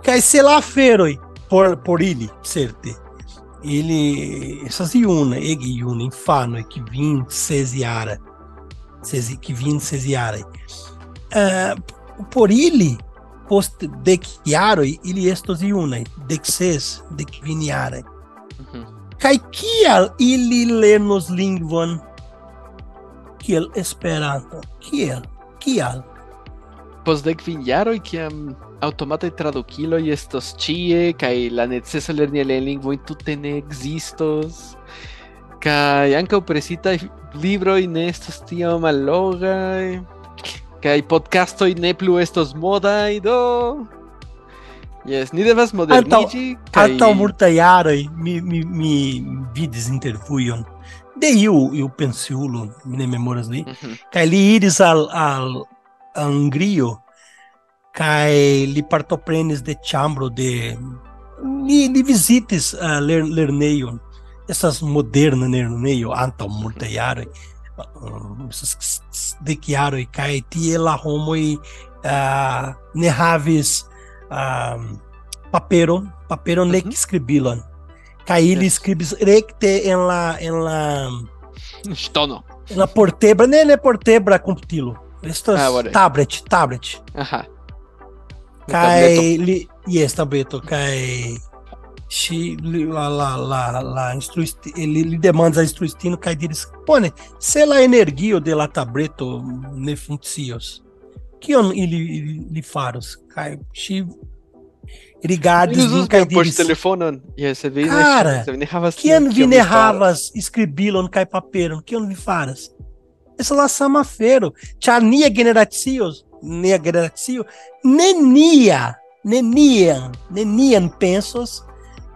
yes, se lá feroi por por ele, certe. Ele essas iuna, egi iuna, infano que vim sesiara. Sesi que vim sesiara. Ah, por ele post de chiaro ili estos iuna, de ses, de viniara. Mhm. Kai kial ili lernos lingvon kiel Esperanto? Kiel? Kial? Post dek kvin jaroj kiam aŭtomataj tradukiloj estos ĉie kaj la necesa lerni aliajn lingvojn tute ne ekzistos kaj ankaŭ presitaj libroj ne estos tiom allogaj kaj podcastoj ne plu estos modaj do Yes, ni devas moderniĝi kaj Antaŭ multaj jaroj mi, mi, mi vidis intervjuon de iu, iu pensiulo, mi ne memoras li, Mhm. kaj li iris al, al, Hungrio kaj li partoprenis de ĉambro de li, li vizitis uh, ler, lernejon estas moderna lernejo antaŭ multaj jaroj uh, estas dek jaroj kaj tie la homoj uh, ne havis um, papero, papero nek Mhm. skribilon. Kaj ili Yes. skribis rekte en la en la Ŝtono. en la portebra, ne ne portebra komputilo. Estas Ah, whatever. tablet, tablet. Kaj li yes, tableto, ŝi li- la la la la li, li demandas al instruistino kaj diris, bone, se la energio de la tableto ne kion ili, ili, li faros? Kaj ŝi poŝ diris, telefonon. Yes, se vi ne Cara, Kiam tion, vi kion ne faras? havas skribilon kaj paperon, kion vi faras? Estas la sama afero, ĉar nia generacio, nia generacio nenia, neniam, neniam pensos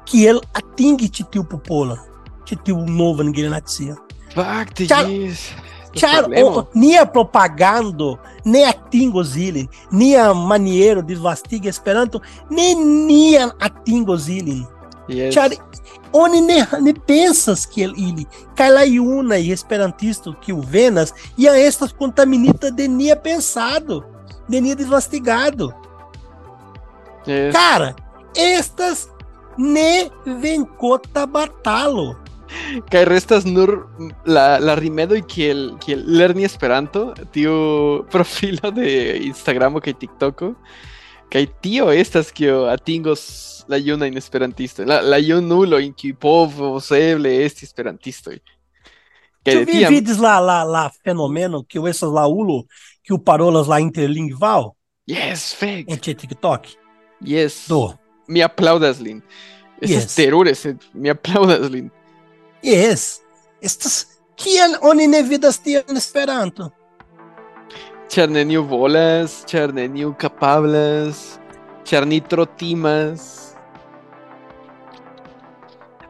kiel atingi ĉi tiu popolon, ĉi tiu novan generacio. Fakte, Problemo. o- nia propagando ne atingos ilin, nia maniero disvastigi Esperanto neniam atingos ilin. Yes. Ĉar Oni ne, ne pensas que ele, cai lá e esperantisto que o venas e a estas contaminita de nia pensado, de nia desvastigado. Yes. Cara, estas ne vencota batalo. Kaj restas nur la, la rimedo kiel kiel lerni Esperanto, tiu profilo de Instagramo kaj TikToko. Kaj tio estas kio atingos la juna in esperantisto, la, la junulo in kiu povos eble esti esperantistoj. Kaj vi tiam, vídeos lá, lá, lá, fenomeno, que o essas lá ulo, que o parolas lá interlingual, yes, fake, em TikTok, yes. do. Mi aplaudas lin. Esas Yes. terures, eh, mi aplaudas lin. Yes. Estas, kiel oni ne vidas tion en Esperanto? Ĉar neniu volas, ĉar neniu kapablas, ĉar ni tro timas.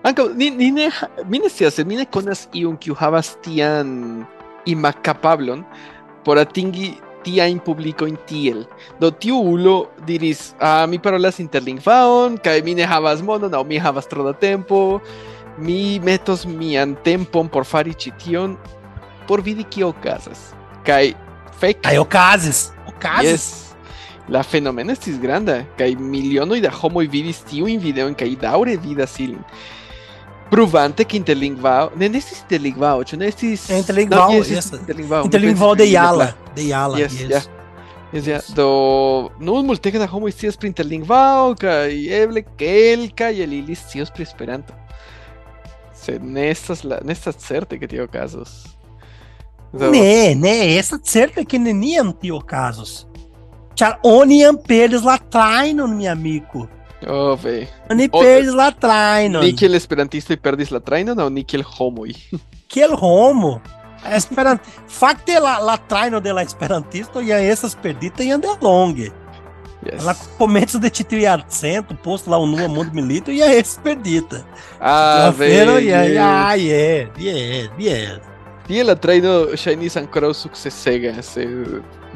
Ankaŭ ni, ni ne mi ne scias, mi ne konas iun kiu havas tian imakapablon por atingi tiajn publikojn tiel. Do tiu ulo diris, ah, mi parolas interlingvaon, kaj mi ne havas monon, aŭ mi havas tro da tempo, mi metos mian tempon por fari ĉi tion, por vidi kio okazas. Kaj fek Aí, Okazes. Okazes. Yes. La fenomeno estis granda, kaj milionoj da homoj vidis tiujn videojn kaj daŭre vidas ilin. Pruvante que interlingvao, ne ne estis interlingvao, ĉu ne estis É interlingvao, No, yes, yes. de Yala. De Yala, Yes, yes. ja. Yes, ja. Do nun multege da homoj scias pri interlingvao kaj eble kelkaj el ili scios pri Esperanto. Sed ne estas la ne estas certe ke tio okazos. Do- Ne, ne, essa certa que neniam tio casos. Char oniam perdes lá trainon, mi amigo. Oh, ve. Oni perdes lá trainon. Ni kiel esperantistoj perdis la trajnon aŭ ni kiel homoj? Kiel homo. Esperant... Fakte la, la trajno de la esperantisto ja estas perdita jam de longe. Yes. La komenco de ĉi tiu jarcento, post la unua mondmilito, ja estas perdita. Ah, La fero, ve. ja, yes. ja, yes, yes, yes. Tiel la trajno ŝajnis ankoraŭ sukcesega, se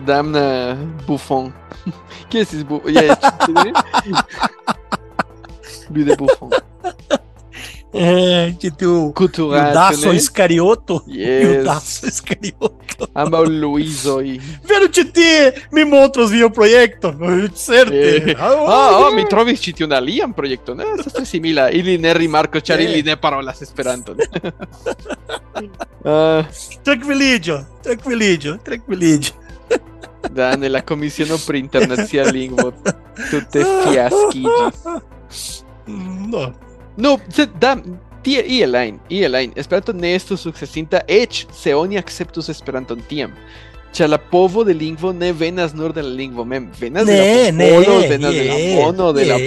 damna Buffon. Kio estis bu... Ja, ja, Lui de Buffon. É, ĉi tiu Cultural, Judaso Iscarioto. Yes. Judaso Iscarioto. Ambaŭ Luizoj. Vero ĉi tie, mi montros via projekto. Certe. Ah, oh, mi trovis ĉi tiun alian projekton. Eh, estas tre simila. Ili ne rimarkos, ĉar ili ne parolas Esperanton. Ah, Tranquiliĝo, tranquiliĝo, tranquiliĝo. Dane, la Komisiono pri Internacia Lingvo tute fiaskiĝis. No. No, sed da, tie iel ajn, iel ajn, Esperanto ne estus sukcesinta eĉ se oni akceptus Esperanton tiam. Ĉar la povo de lingvo ne venas nur de la lingvo mem, venas de la ne, popolo, venas de la mono, de la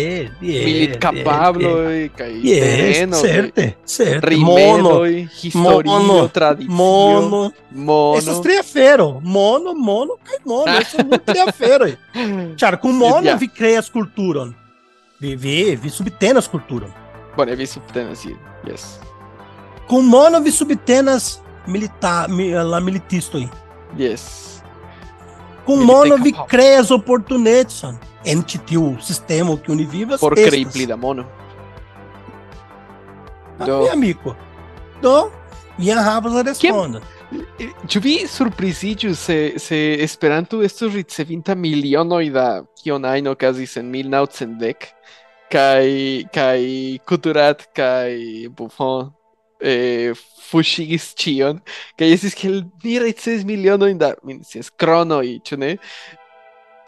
militkapabloj kaj tereno, certe, certe. Mono, rimedoj, historio, mono, tradicio, mono. mono. Essas triafero. Mono, mono, cai mono. Essas são muito triafero. Char, com mono vi creas culturon. Vi, vi, vi subtenas culturon. Bone, vi subtenas yes. Com mono vi subtenas milita, mi, la militistoi. Yes. Com Militei mono vi capaz. creas oportunidades. En tiu sistema que univivas. Por estas. krei pli da mono. Ah, Do- Meu amigo. Do, Ian Havas responda. Ĉu vi surpriziĝus se, se Esperanto estus ricevinta milionoj da ajn okazis en 1910 kai kai Kuturat kai Buffon eh, fuŝigis ĉion kaj estis kiel ni ricevis milionojn da mi scias kronoj ĉu ne?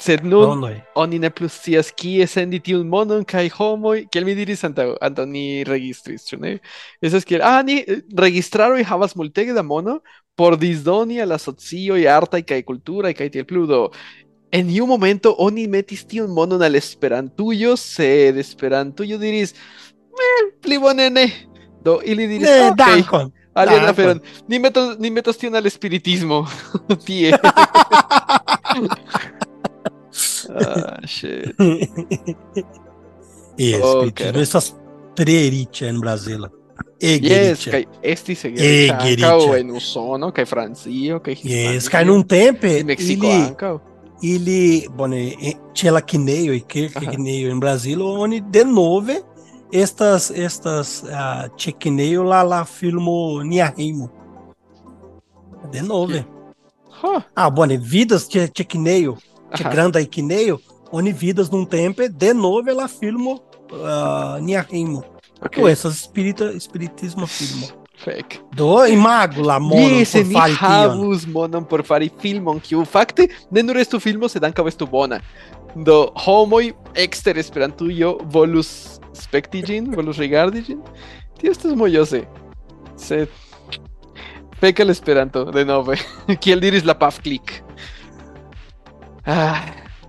Sed nun Kronoi. oni ne plus scias kie sendi tiun monon kaj homoj kiel mi diris antaŭ antaŭ ni registris ĉu ne? Estas kiel ah ni registraroj havas multege da mono por disdoni al asocioj artaj kaj kulturaj kaj tiel plu do en iu momento oni metis tiun monon al Esperantujo, sed Esperantujo diris "Eh, pli bone ne. Do ili diris Ne, "Ah, ok, dankon. alian aferon. Ni metos ni metos tiun al espiritismo tie. ah, shit. Yes, Oh, Cristiano, cara. essas treriche en Brasília. Yes, Egeriche. kaj estis Egeriĉa. egeriĉa ankaŭ en Usono kaj Francio kaj Yes, cai num tempo, Ele, bone, c'è la quineio e quineio em Brasília, onde de novo estas, estas uh, lá, lá filmo Niarimo. De novo. Huh. Ah, bone, vidas de chequeneio, que Ajá. grande iquineio, onde vidas num tempo, de novo ela filmo uh, Niarimo. Ok. Okay. essas espírita, espiritismo filmo. Fake. Do imago lá, mono, Yes, por tion. havus monon por fari filmon, kiu fakte ne nur estu filmo, sed ankaŭ estu bona. Do homoj ekster Esperantujo volus spekti ĝin, volus rigardi ĝin. Tio estas mojoze. Sed fek al Esperanto, denove. Kiel diris la pafklik. Ah,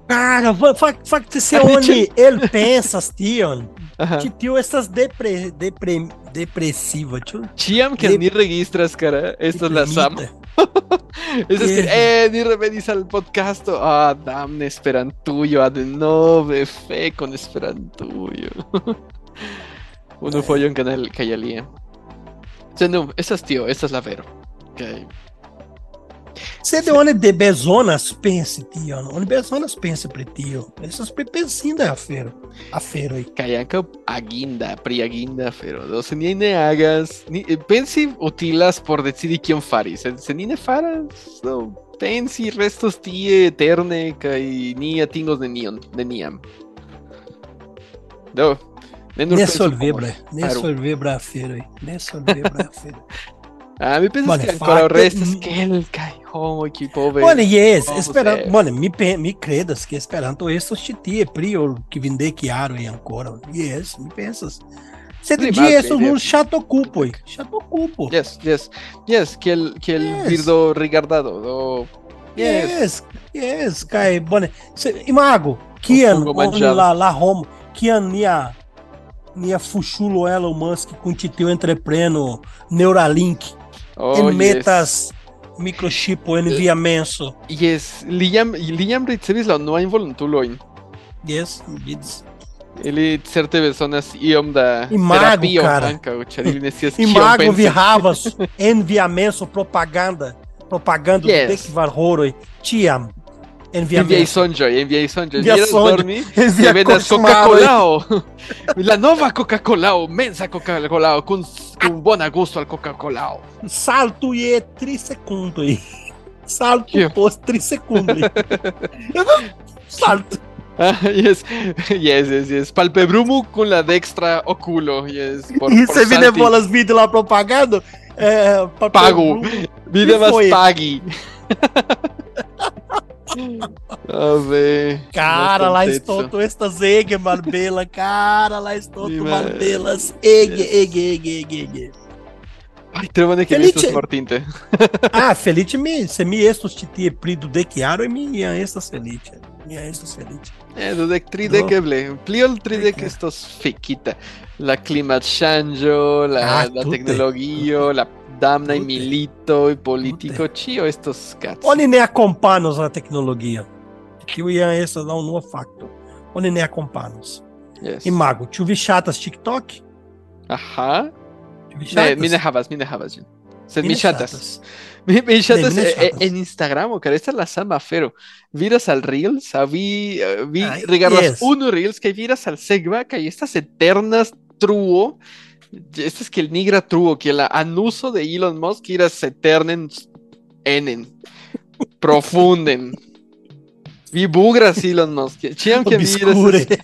Cara, fa- fakte se Ah, oni elpensas tion. Que tio essas depre, depre, depressiva, tio. Tiam que ni registras, cara. Estas las amo. Esas que, eh, ni revenís al podcast. Ah, damne esperantujo, ad ah, nove fe con esperantujo. Uno eh. follón canal callalia. Senum, esas tío, esas la vero. Okay. Sete one de bezonas pense, tío. ¿no? One bezonas pense, pretio. Esas pepensinda afero. Afero ahí. Kayaka aguinda, priaguinda, afero. No se ni ne hagas. Ni, eh, pense em utilas por decidi quién faris. Se, se ni ne faras. No. Pensi em restos tie eterne kai e ni atingos de nion, de niam. No. Ne nur solvebra, ne solvebra afero. Ne solvebra afero. Ah, mi pensas vale, que ancora restas. Bone, yes, Vamos Esperanto, ver. bone, mi, pe- mi credas que Esperanto estos ĉi tie pri ol kvindek jaroj ankoraŭ. Yes, mi pensas. Sed Pli ĝi malpli, estos yes. nur ŝatookupoj, ŝatokupo. Yes, yes, yes, kiel kiel Yes. birdo rigardado. Do yes. Yes, yes, kaj bone. Se, imago, kian la la homo, kian nia nia fuŝulo Elon Musk ĉi tiu entrepreno Neuralink Oh, en yes. Metas microchipo en via menso. Yes, li jam li jam ricevis la unuajn volontulojn. Yes, vids. Ili certe bezonas iom da Imago, cara. ankaŭ, ĉar ili ne scias Imago vi havas en via menso propaganda, propaganda Yes. de dekvar horoj, ĉiam en via En viaj menso. sonĝoj, en viaj sonĝoj. Via Vi iras sonĝoj. dormi, En Se via vendas. Coca-Colao. La nova Coca-Colao, mensa Coca-Colao, con, con bona gusto al Coca-Colao. Salto je tri sekundoj. Salto Kio? post tri sekundoj. Salto. Ah, yes, yes, yes, yes. Palpebrumu con la dextra oculo, yes. Por, E por você me salti. levou as vídeos lá propaganda? É, papel Pago. Vida que más Cara, lá estou tu estas ege marbela. Cara, lá estou tu marbelas. Ege, ege, ege, ege, ege. Ai, trebane que Felice. listas mortinte. Ah, felice mi, se mi estos titie prido de chiaro e mi estas felice. Mi estas felice. Eh, dudek tridek No. eble. Pli ol tridek Eke. estos fekita. La klimatŝanĝo, la, Ah, la tute. teknologio, la damnaj militoj, politiko, ĉio estos kac. Oni ne akompanos la teknologia. Tio ia estas la unua fakto. Oni ne akompanos. Yes. Imago, ĉu vi ŝatas TikTok? Aha. Ne, mi ne havas, mi ne havas ĝin. Sed Mi ŝatas. Mi, mi ŝatas eh, eh, ŝatas. en Instagramo, kara estas la sama afero. Viras al Reels, a vi, eh, vi Ah, rigardas yes. unu Reels kaj viras al sekva kaj estas eternas truo. Estas kiel nigra truo, kiel la anuso de Elon Musk iras eternen enen, profunden. Vi bugras Elon Musk. Ke vi Obscure.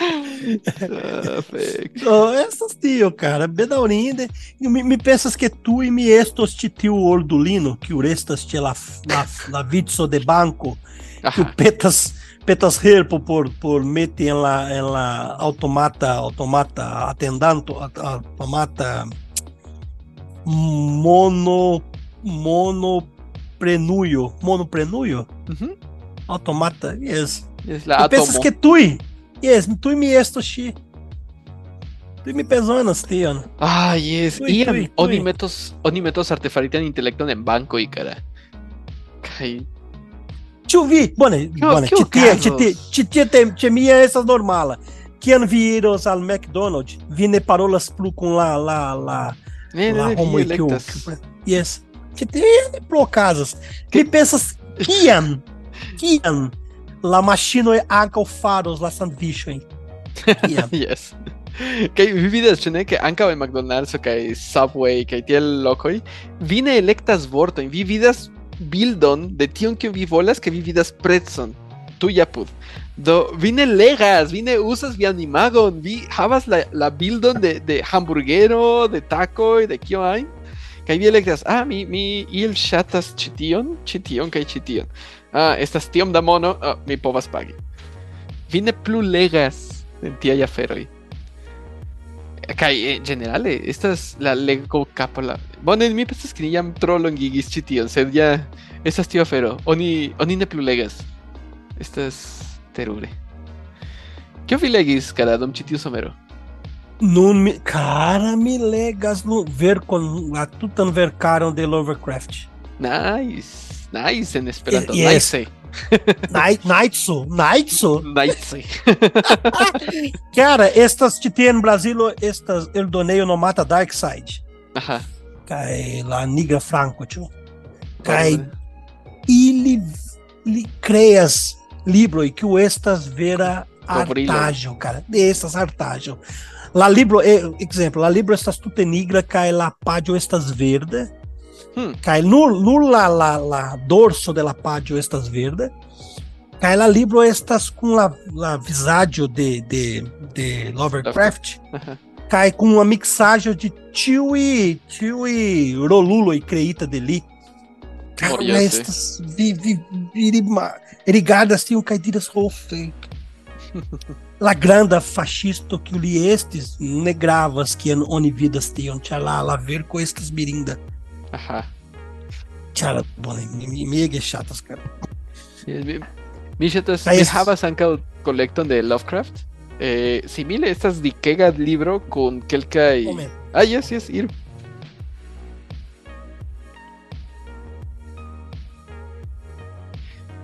Oh, essas tio, cara, bedaurinde. E Mi, mi pensas que tu e mi estos ti tio ordulino, que urestas te la, la, la vitso de banco, que Aha. petas Petas Herpo por, por Mete en la, en la automata, automata, atendante, automata, mono, monoprenuyo, monoprenuyo, uh -huh. automata, yes. Es la pensas que tú, yes, tú mi esto, sí. Tú mi personas, tío. Ah, yes. Tui, y tui, tui. Onimetos, onimetos artefaritan intelecto en banco y cara. Ĉu vi bone bone tie ĉi tie te- ĉe mia estas normala Kiam vi iros al McDonald's, vi ne parolas plu ne, ne, la ne, vi homoj kiu elektas. kiu- Yes. Ne pro okazas. Mi pensas kiam kiam la maŝinoj ankaŭ faros la sandviĉojn. Yeah. yes. Kaj vi vidiš, če nekaj anka v McDonald'su, kaj Subway, kaj tiel lokoj, vi ne elektas vortojn, vi vidas bildon de tion kion vi volas, ke vi vidas precon. Tuja apud. Do vi ne legas, vi ne usas vian imagon, vi havas la, la bildon de, de hamburgero, de tacoj, de kio ajn, kaj vi elektas, ah, mi, mi il ŝatas ĉi tion, ĉi tion kaj. Ah, estas tiom da mono, ah, mi povas pagi. Vi ne plu legas en tiaj aferoj. Kaj en generale, estas la lego kapo la... Bone, mi pensas ni jam tro longigis ĉi tion, sed ja estas tio afero. Oni, oni ne plu legas. Estas terure. Kio vi legis, kara, dum ĉi tiu somero? Nun mi, cara, mi legas no verkon, la tutan verkaron de Lovecraft. Nice. Nice en Esperanto. Yes. Nice. Nightso, Nightso. Nice. Cara, estas que tem no Brasil, estas Eldoneio no mata Dark Side. Ajá. Cai la Nigra Franco, tio. Cai ili li creas libro e que o estas vera artajo, cara. Estas artajo. La libro, eh, exemplo, la libro estas tute nigra, cai la padio estas verde. Hmm. Cai no, no la, la, la dorso de la padio estas verde. Cai la libro estas com la, la visaggio de, de, de Lovecraft. Cai com uma mixagem de tio e tio e Rolulo e Creita deli. Cara, Oh, estas vi, vi, virima, rigadas tinham caídas rofe. La granda fascisto que li estes negravas que oni vidas tinham tinha lá lá ver com estas mirinda. Ajá. Charlotte mire che chatos, cara. Mi chatos, viajabas anca collecton de Lovecraft. Eh, simile estas di kega libro con kelka y... Ah, yes, yes, ir.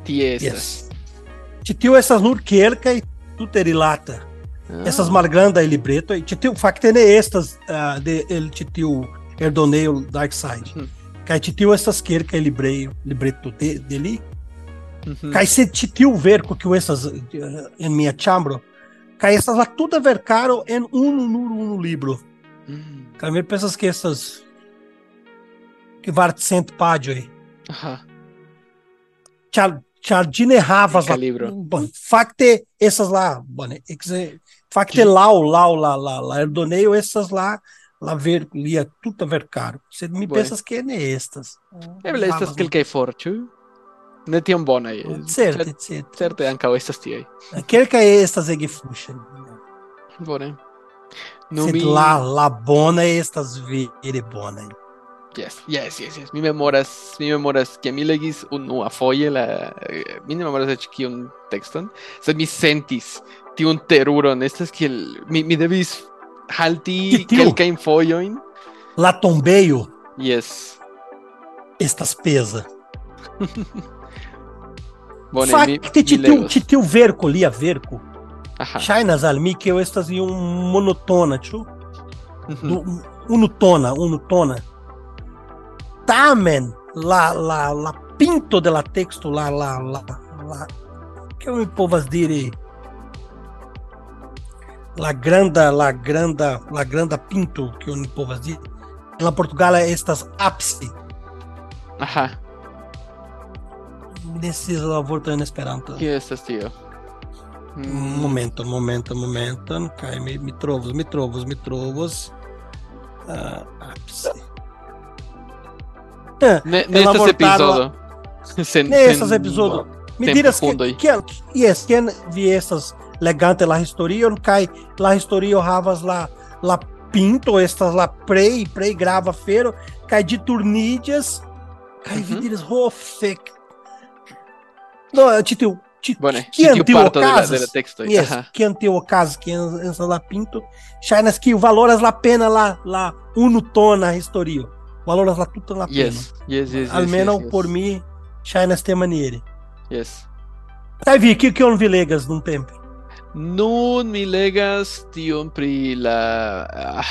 Tiestas. Yes. Titio essas nur kelka y tuterilata. Ah. Essas malgranda e libreto. Titio factene estas uh, de el titio Erdoneio Dark Side. Hum. Cai titiu essas querca e libreio, libreto de, deli. uhum. Cai se titiu verco que essas eh, em minha chambro. Cai essas lá tudo vercaro em um no um libro. Hum, Cai me pensas que essas que vart cent padio aí. Ajá. Char- Chardine Ravas. Bom, facte essas lá, bom, né, facte lau, lau, lá, lá, lá, erdoneio essas lá, lá ver, lia tudo a ver caro. Você me Bom. pensas que é nestas. Eble estas kelkaj for, ĉu? Ne tiom bonaj. Certo, certo. Certe ankaŭ estas tiaj. Que é estas egifushen. Bone. Nu Sed mi lá, lá bona estas vere bona. Yes, yes, yes, yes. Mi memoras, mi memoras que mi legis unua foje la eh, mi ne memoras eĉ kiun tekston, sed mi sentis tiun teruron, estas kiel mi, mi devis halti tiu? kelkajn fojojn. Lá tombeio Yes. estas pesa. Bone, mi, Facte mi titiu, legos. titiu verco, lia verco. Aha. Chainas al mi que eu estas em um monotona, tio. Do- unutona, unutona. Tamen la la la pinto de la texto la la la la que eu me povas dire la granda la granda la granda pinto que eu me povas dire la Portugala estas ápice Aha. nesses la vorto en Esperanto Kio estas tio? Mm, momento momento momento. Cai me me trovos me trovos me trovos. Ápice Ah, Ne, nestas epizodo. Sen, Nesses episódios. Me tempo diras que, que, yes, quem vi essas legante la historia, cai la historia havas la la pinto estas la prei, prei grava fero, cai de turnídeas, cai Uhum. vi diras hofek. No, titiu, ti- Bone, que ĉi tiu parto de la, de la yes, essa la pinto, shainas que valoras la pena la la unutona historia. Valoras la tuta la pena. Yes, yes, yes, Al yes, menos yes, por mim, shainas te maniere. Yes. Aí vi que que eu vi legas num tempo. Nun mi legas tion pri la ah,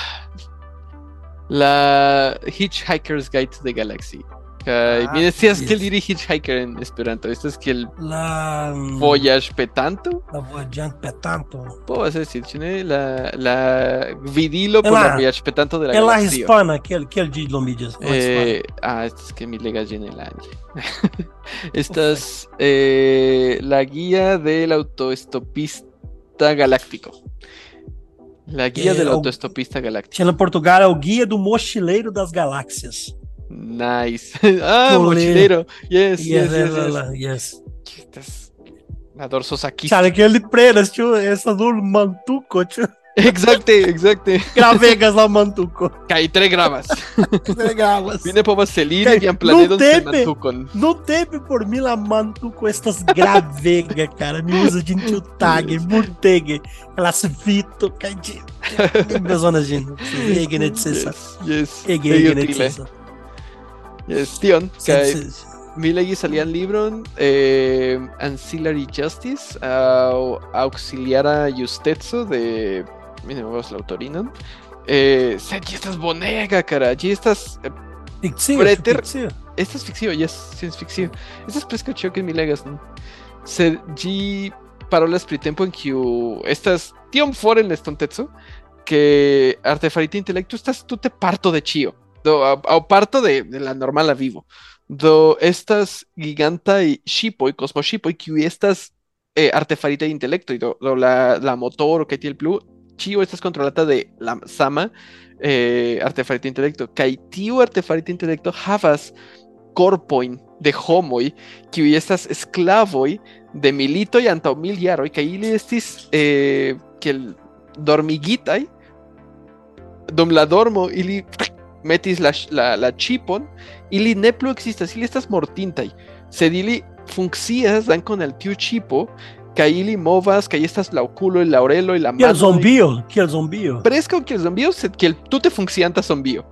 la Hitchhiker's Guide to the Galaxy. Kaj Ah, mi decías yes. que el dirige Hitchhiker en Esperanto. Esto es que el La Voyage Petanto. la voyante petanto. Puedo decir, ¿chine? La, la vidilo por Ela- la Voyage Petanto de la Ela galaxia. hispana, aquele, aquele de Lomídias. Eh, ah, esto es que mi lega llena el año. Esta es eh, la guía del autoestopista galáctico. La guía Eh, del o- autoestopista galáctico. China Portugal é o guia do mochileiro das galáxias. Nice. ah, Olé. mochilero. Yes, Yes, yes, yes, yes, yes. yes. Estas- La dorsosakista. Sabe aquele prenas, tio, essa do Mantuco, tio. Exacto, exacto. Gravegas lá Mantuco. Cai tre grabas. Legal. Vine po vaselina Cai, e am planedon no tepe. semantukon. Não teve por mim lá Mantuco estas gravega, cara. Me usa de tio tag, murteg, elas fito, cai de. Minhas zonas de. Ege necessa. Yes, yes. Ege, Ege necessa. Yes, tion. Kai mi legi salian libron eh, Ancillary Justice au Auxiliara Justezo de mínimo la autorinan. Eh, allí estás bonega, cara. Allí estás. Eh, ficción, preter... ficción. Esta es ficción, ya es ciencia ficción. Esta es presque que en mi ¿no? Sergi parolas pritempo en que estas tion foren estontetsu que artefarita intelecto estas tu te parto de chio do a, a parto de, de, la normal a vivo do estas giganta y shipo y cosmo shipo y que estas eh, artefarita de intelecto y do, do la, la motor que tiene el plus plu, ĉio estas kontrolata de la sama eh, artefarita intelekto. Kaj tiu artefarita intelekto havas korpojn de homoj, kiuj estas sklavoj de militoj antaŭ mil jaroj, kaj ili estis eh, kiel dormigitaj dum la dormo ili metis la, la, chipon, ili ne plu existas, ili estas mortintaj, sed ili funkcias dankon al tiu chipo, que ahí limovas, que ahí estás Lauculo, el Laurelo y la mano. Que el zombío, y... que el zombío. Presco que el zombío, que el, tú te funcianta zombío.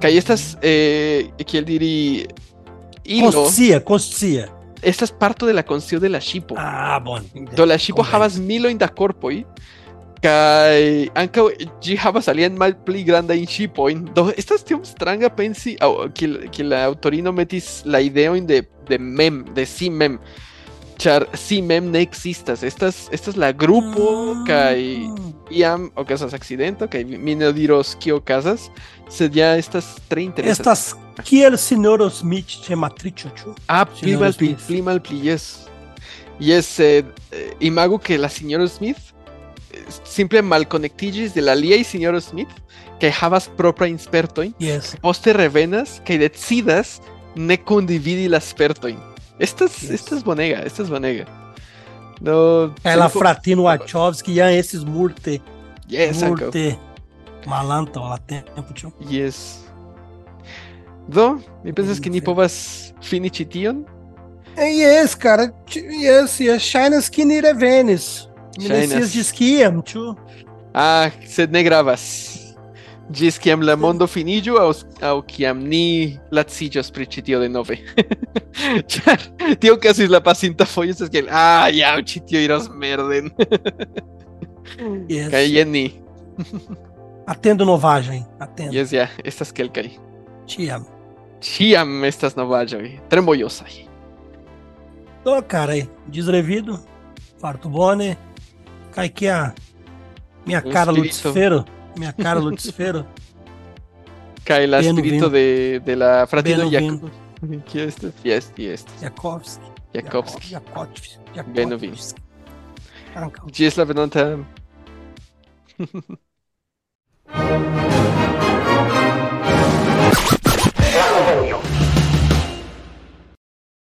Que ahí estás, eh, que el diri... Hilo. Coscia, coscia. Estas parto de la concio de la shipo. Ah, bueno. De la shipo havas milo in da corpoi. Kai anca gi havas alian mal pli granda in shipoin. Do estas tiom stranga pensi que, que la autorino metis la ideo de, de mem, de si mem. Ĉar si mem ne ekzistas. Estas estas la grupo kaj iam okazas akcidento kaj mi ne diros kio okazas, sed ja estas tre interesa. Estas kiel sinjoro Smith ĉe Matrico, ĉu? Ah, pli Señor malpli, pli malpli, yes. Yes, eh, eh, que la señora Smith eh, simple malconectigis de la aliaj señoro Smith que havas propra spertojn, Yes. poste revenas kaj decidas ne kundividi la spertojn. Estas estas bonega, estas bonega. No, Ela simple- fratino Wachowski, ja esses murte, Yes, murte malanta la tempo, ĉu? Yes. Do, mi pensas ni Yes. povas fini ĉi tion. Yes, cara. Yes, yes. Ke ni revenis. Mi ĝis kiam, ĉu? Ah, sed ne gravas. Ĝis kiam la mondo finiĝu aŭ aŭ kiam ni laciĝos pri ĉi tio denove. Ĉar tio okazis la pasinta fojo estas kiel ah, ĉi tio iros merden. Yes. Kaj jen ni. Atendo novaĵojn. Atendo. Jes ja, estas kelkaj. Ĉiam. Ĉiam estas novaĵoj. Tre mojosaj. Do, cara, desrevido, farto bone, cai que a minha Um cara espírito. Lucifero, minha cara Lucifero, Beno spirito vin. de, de la estas? Jes, jes. Jakovski. Jakovski, Beno vin. Ankaŭ. Ĝis la venonta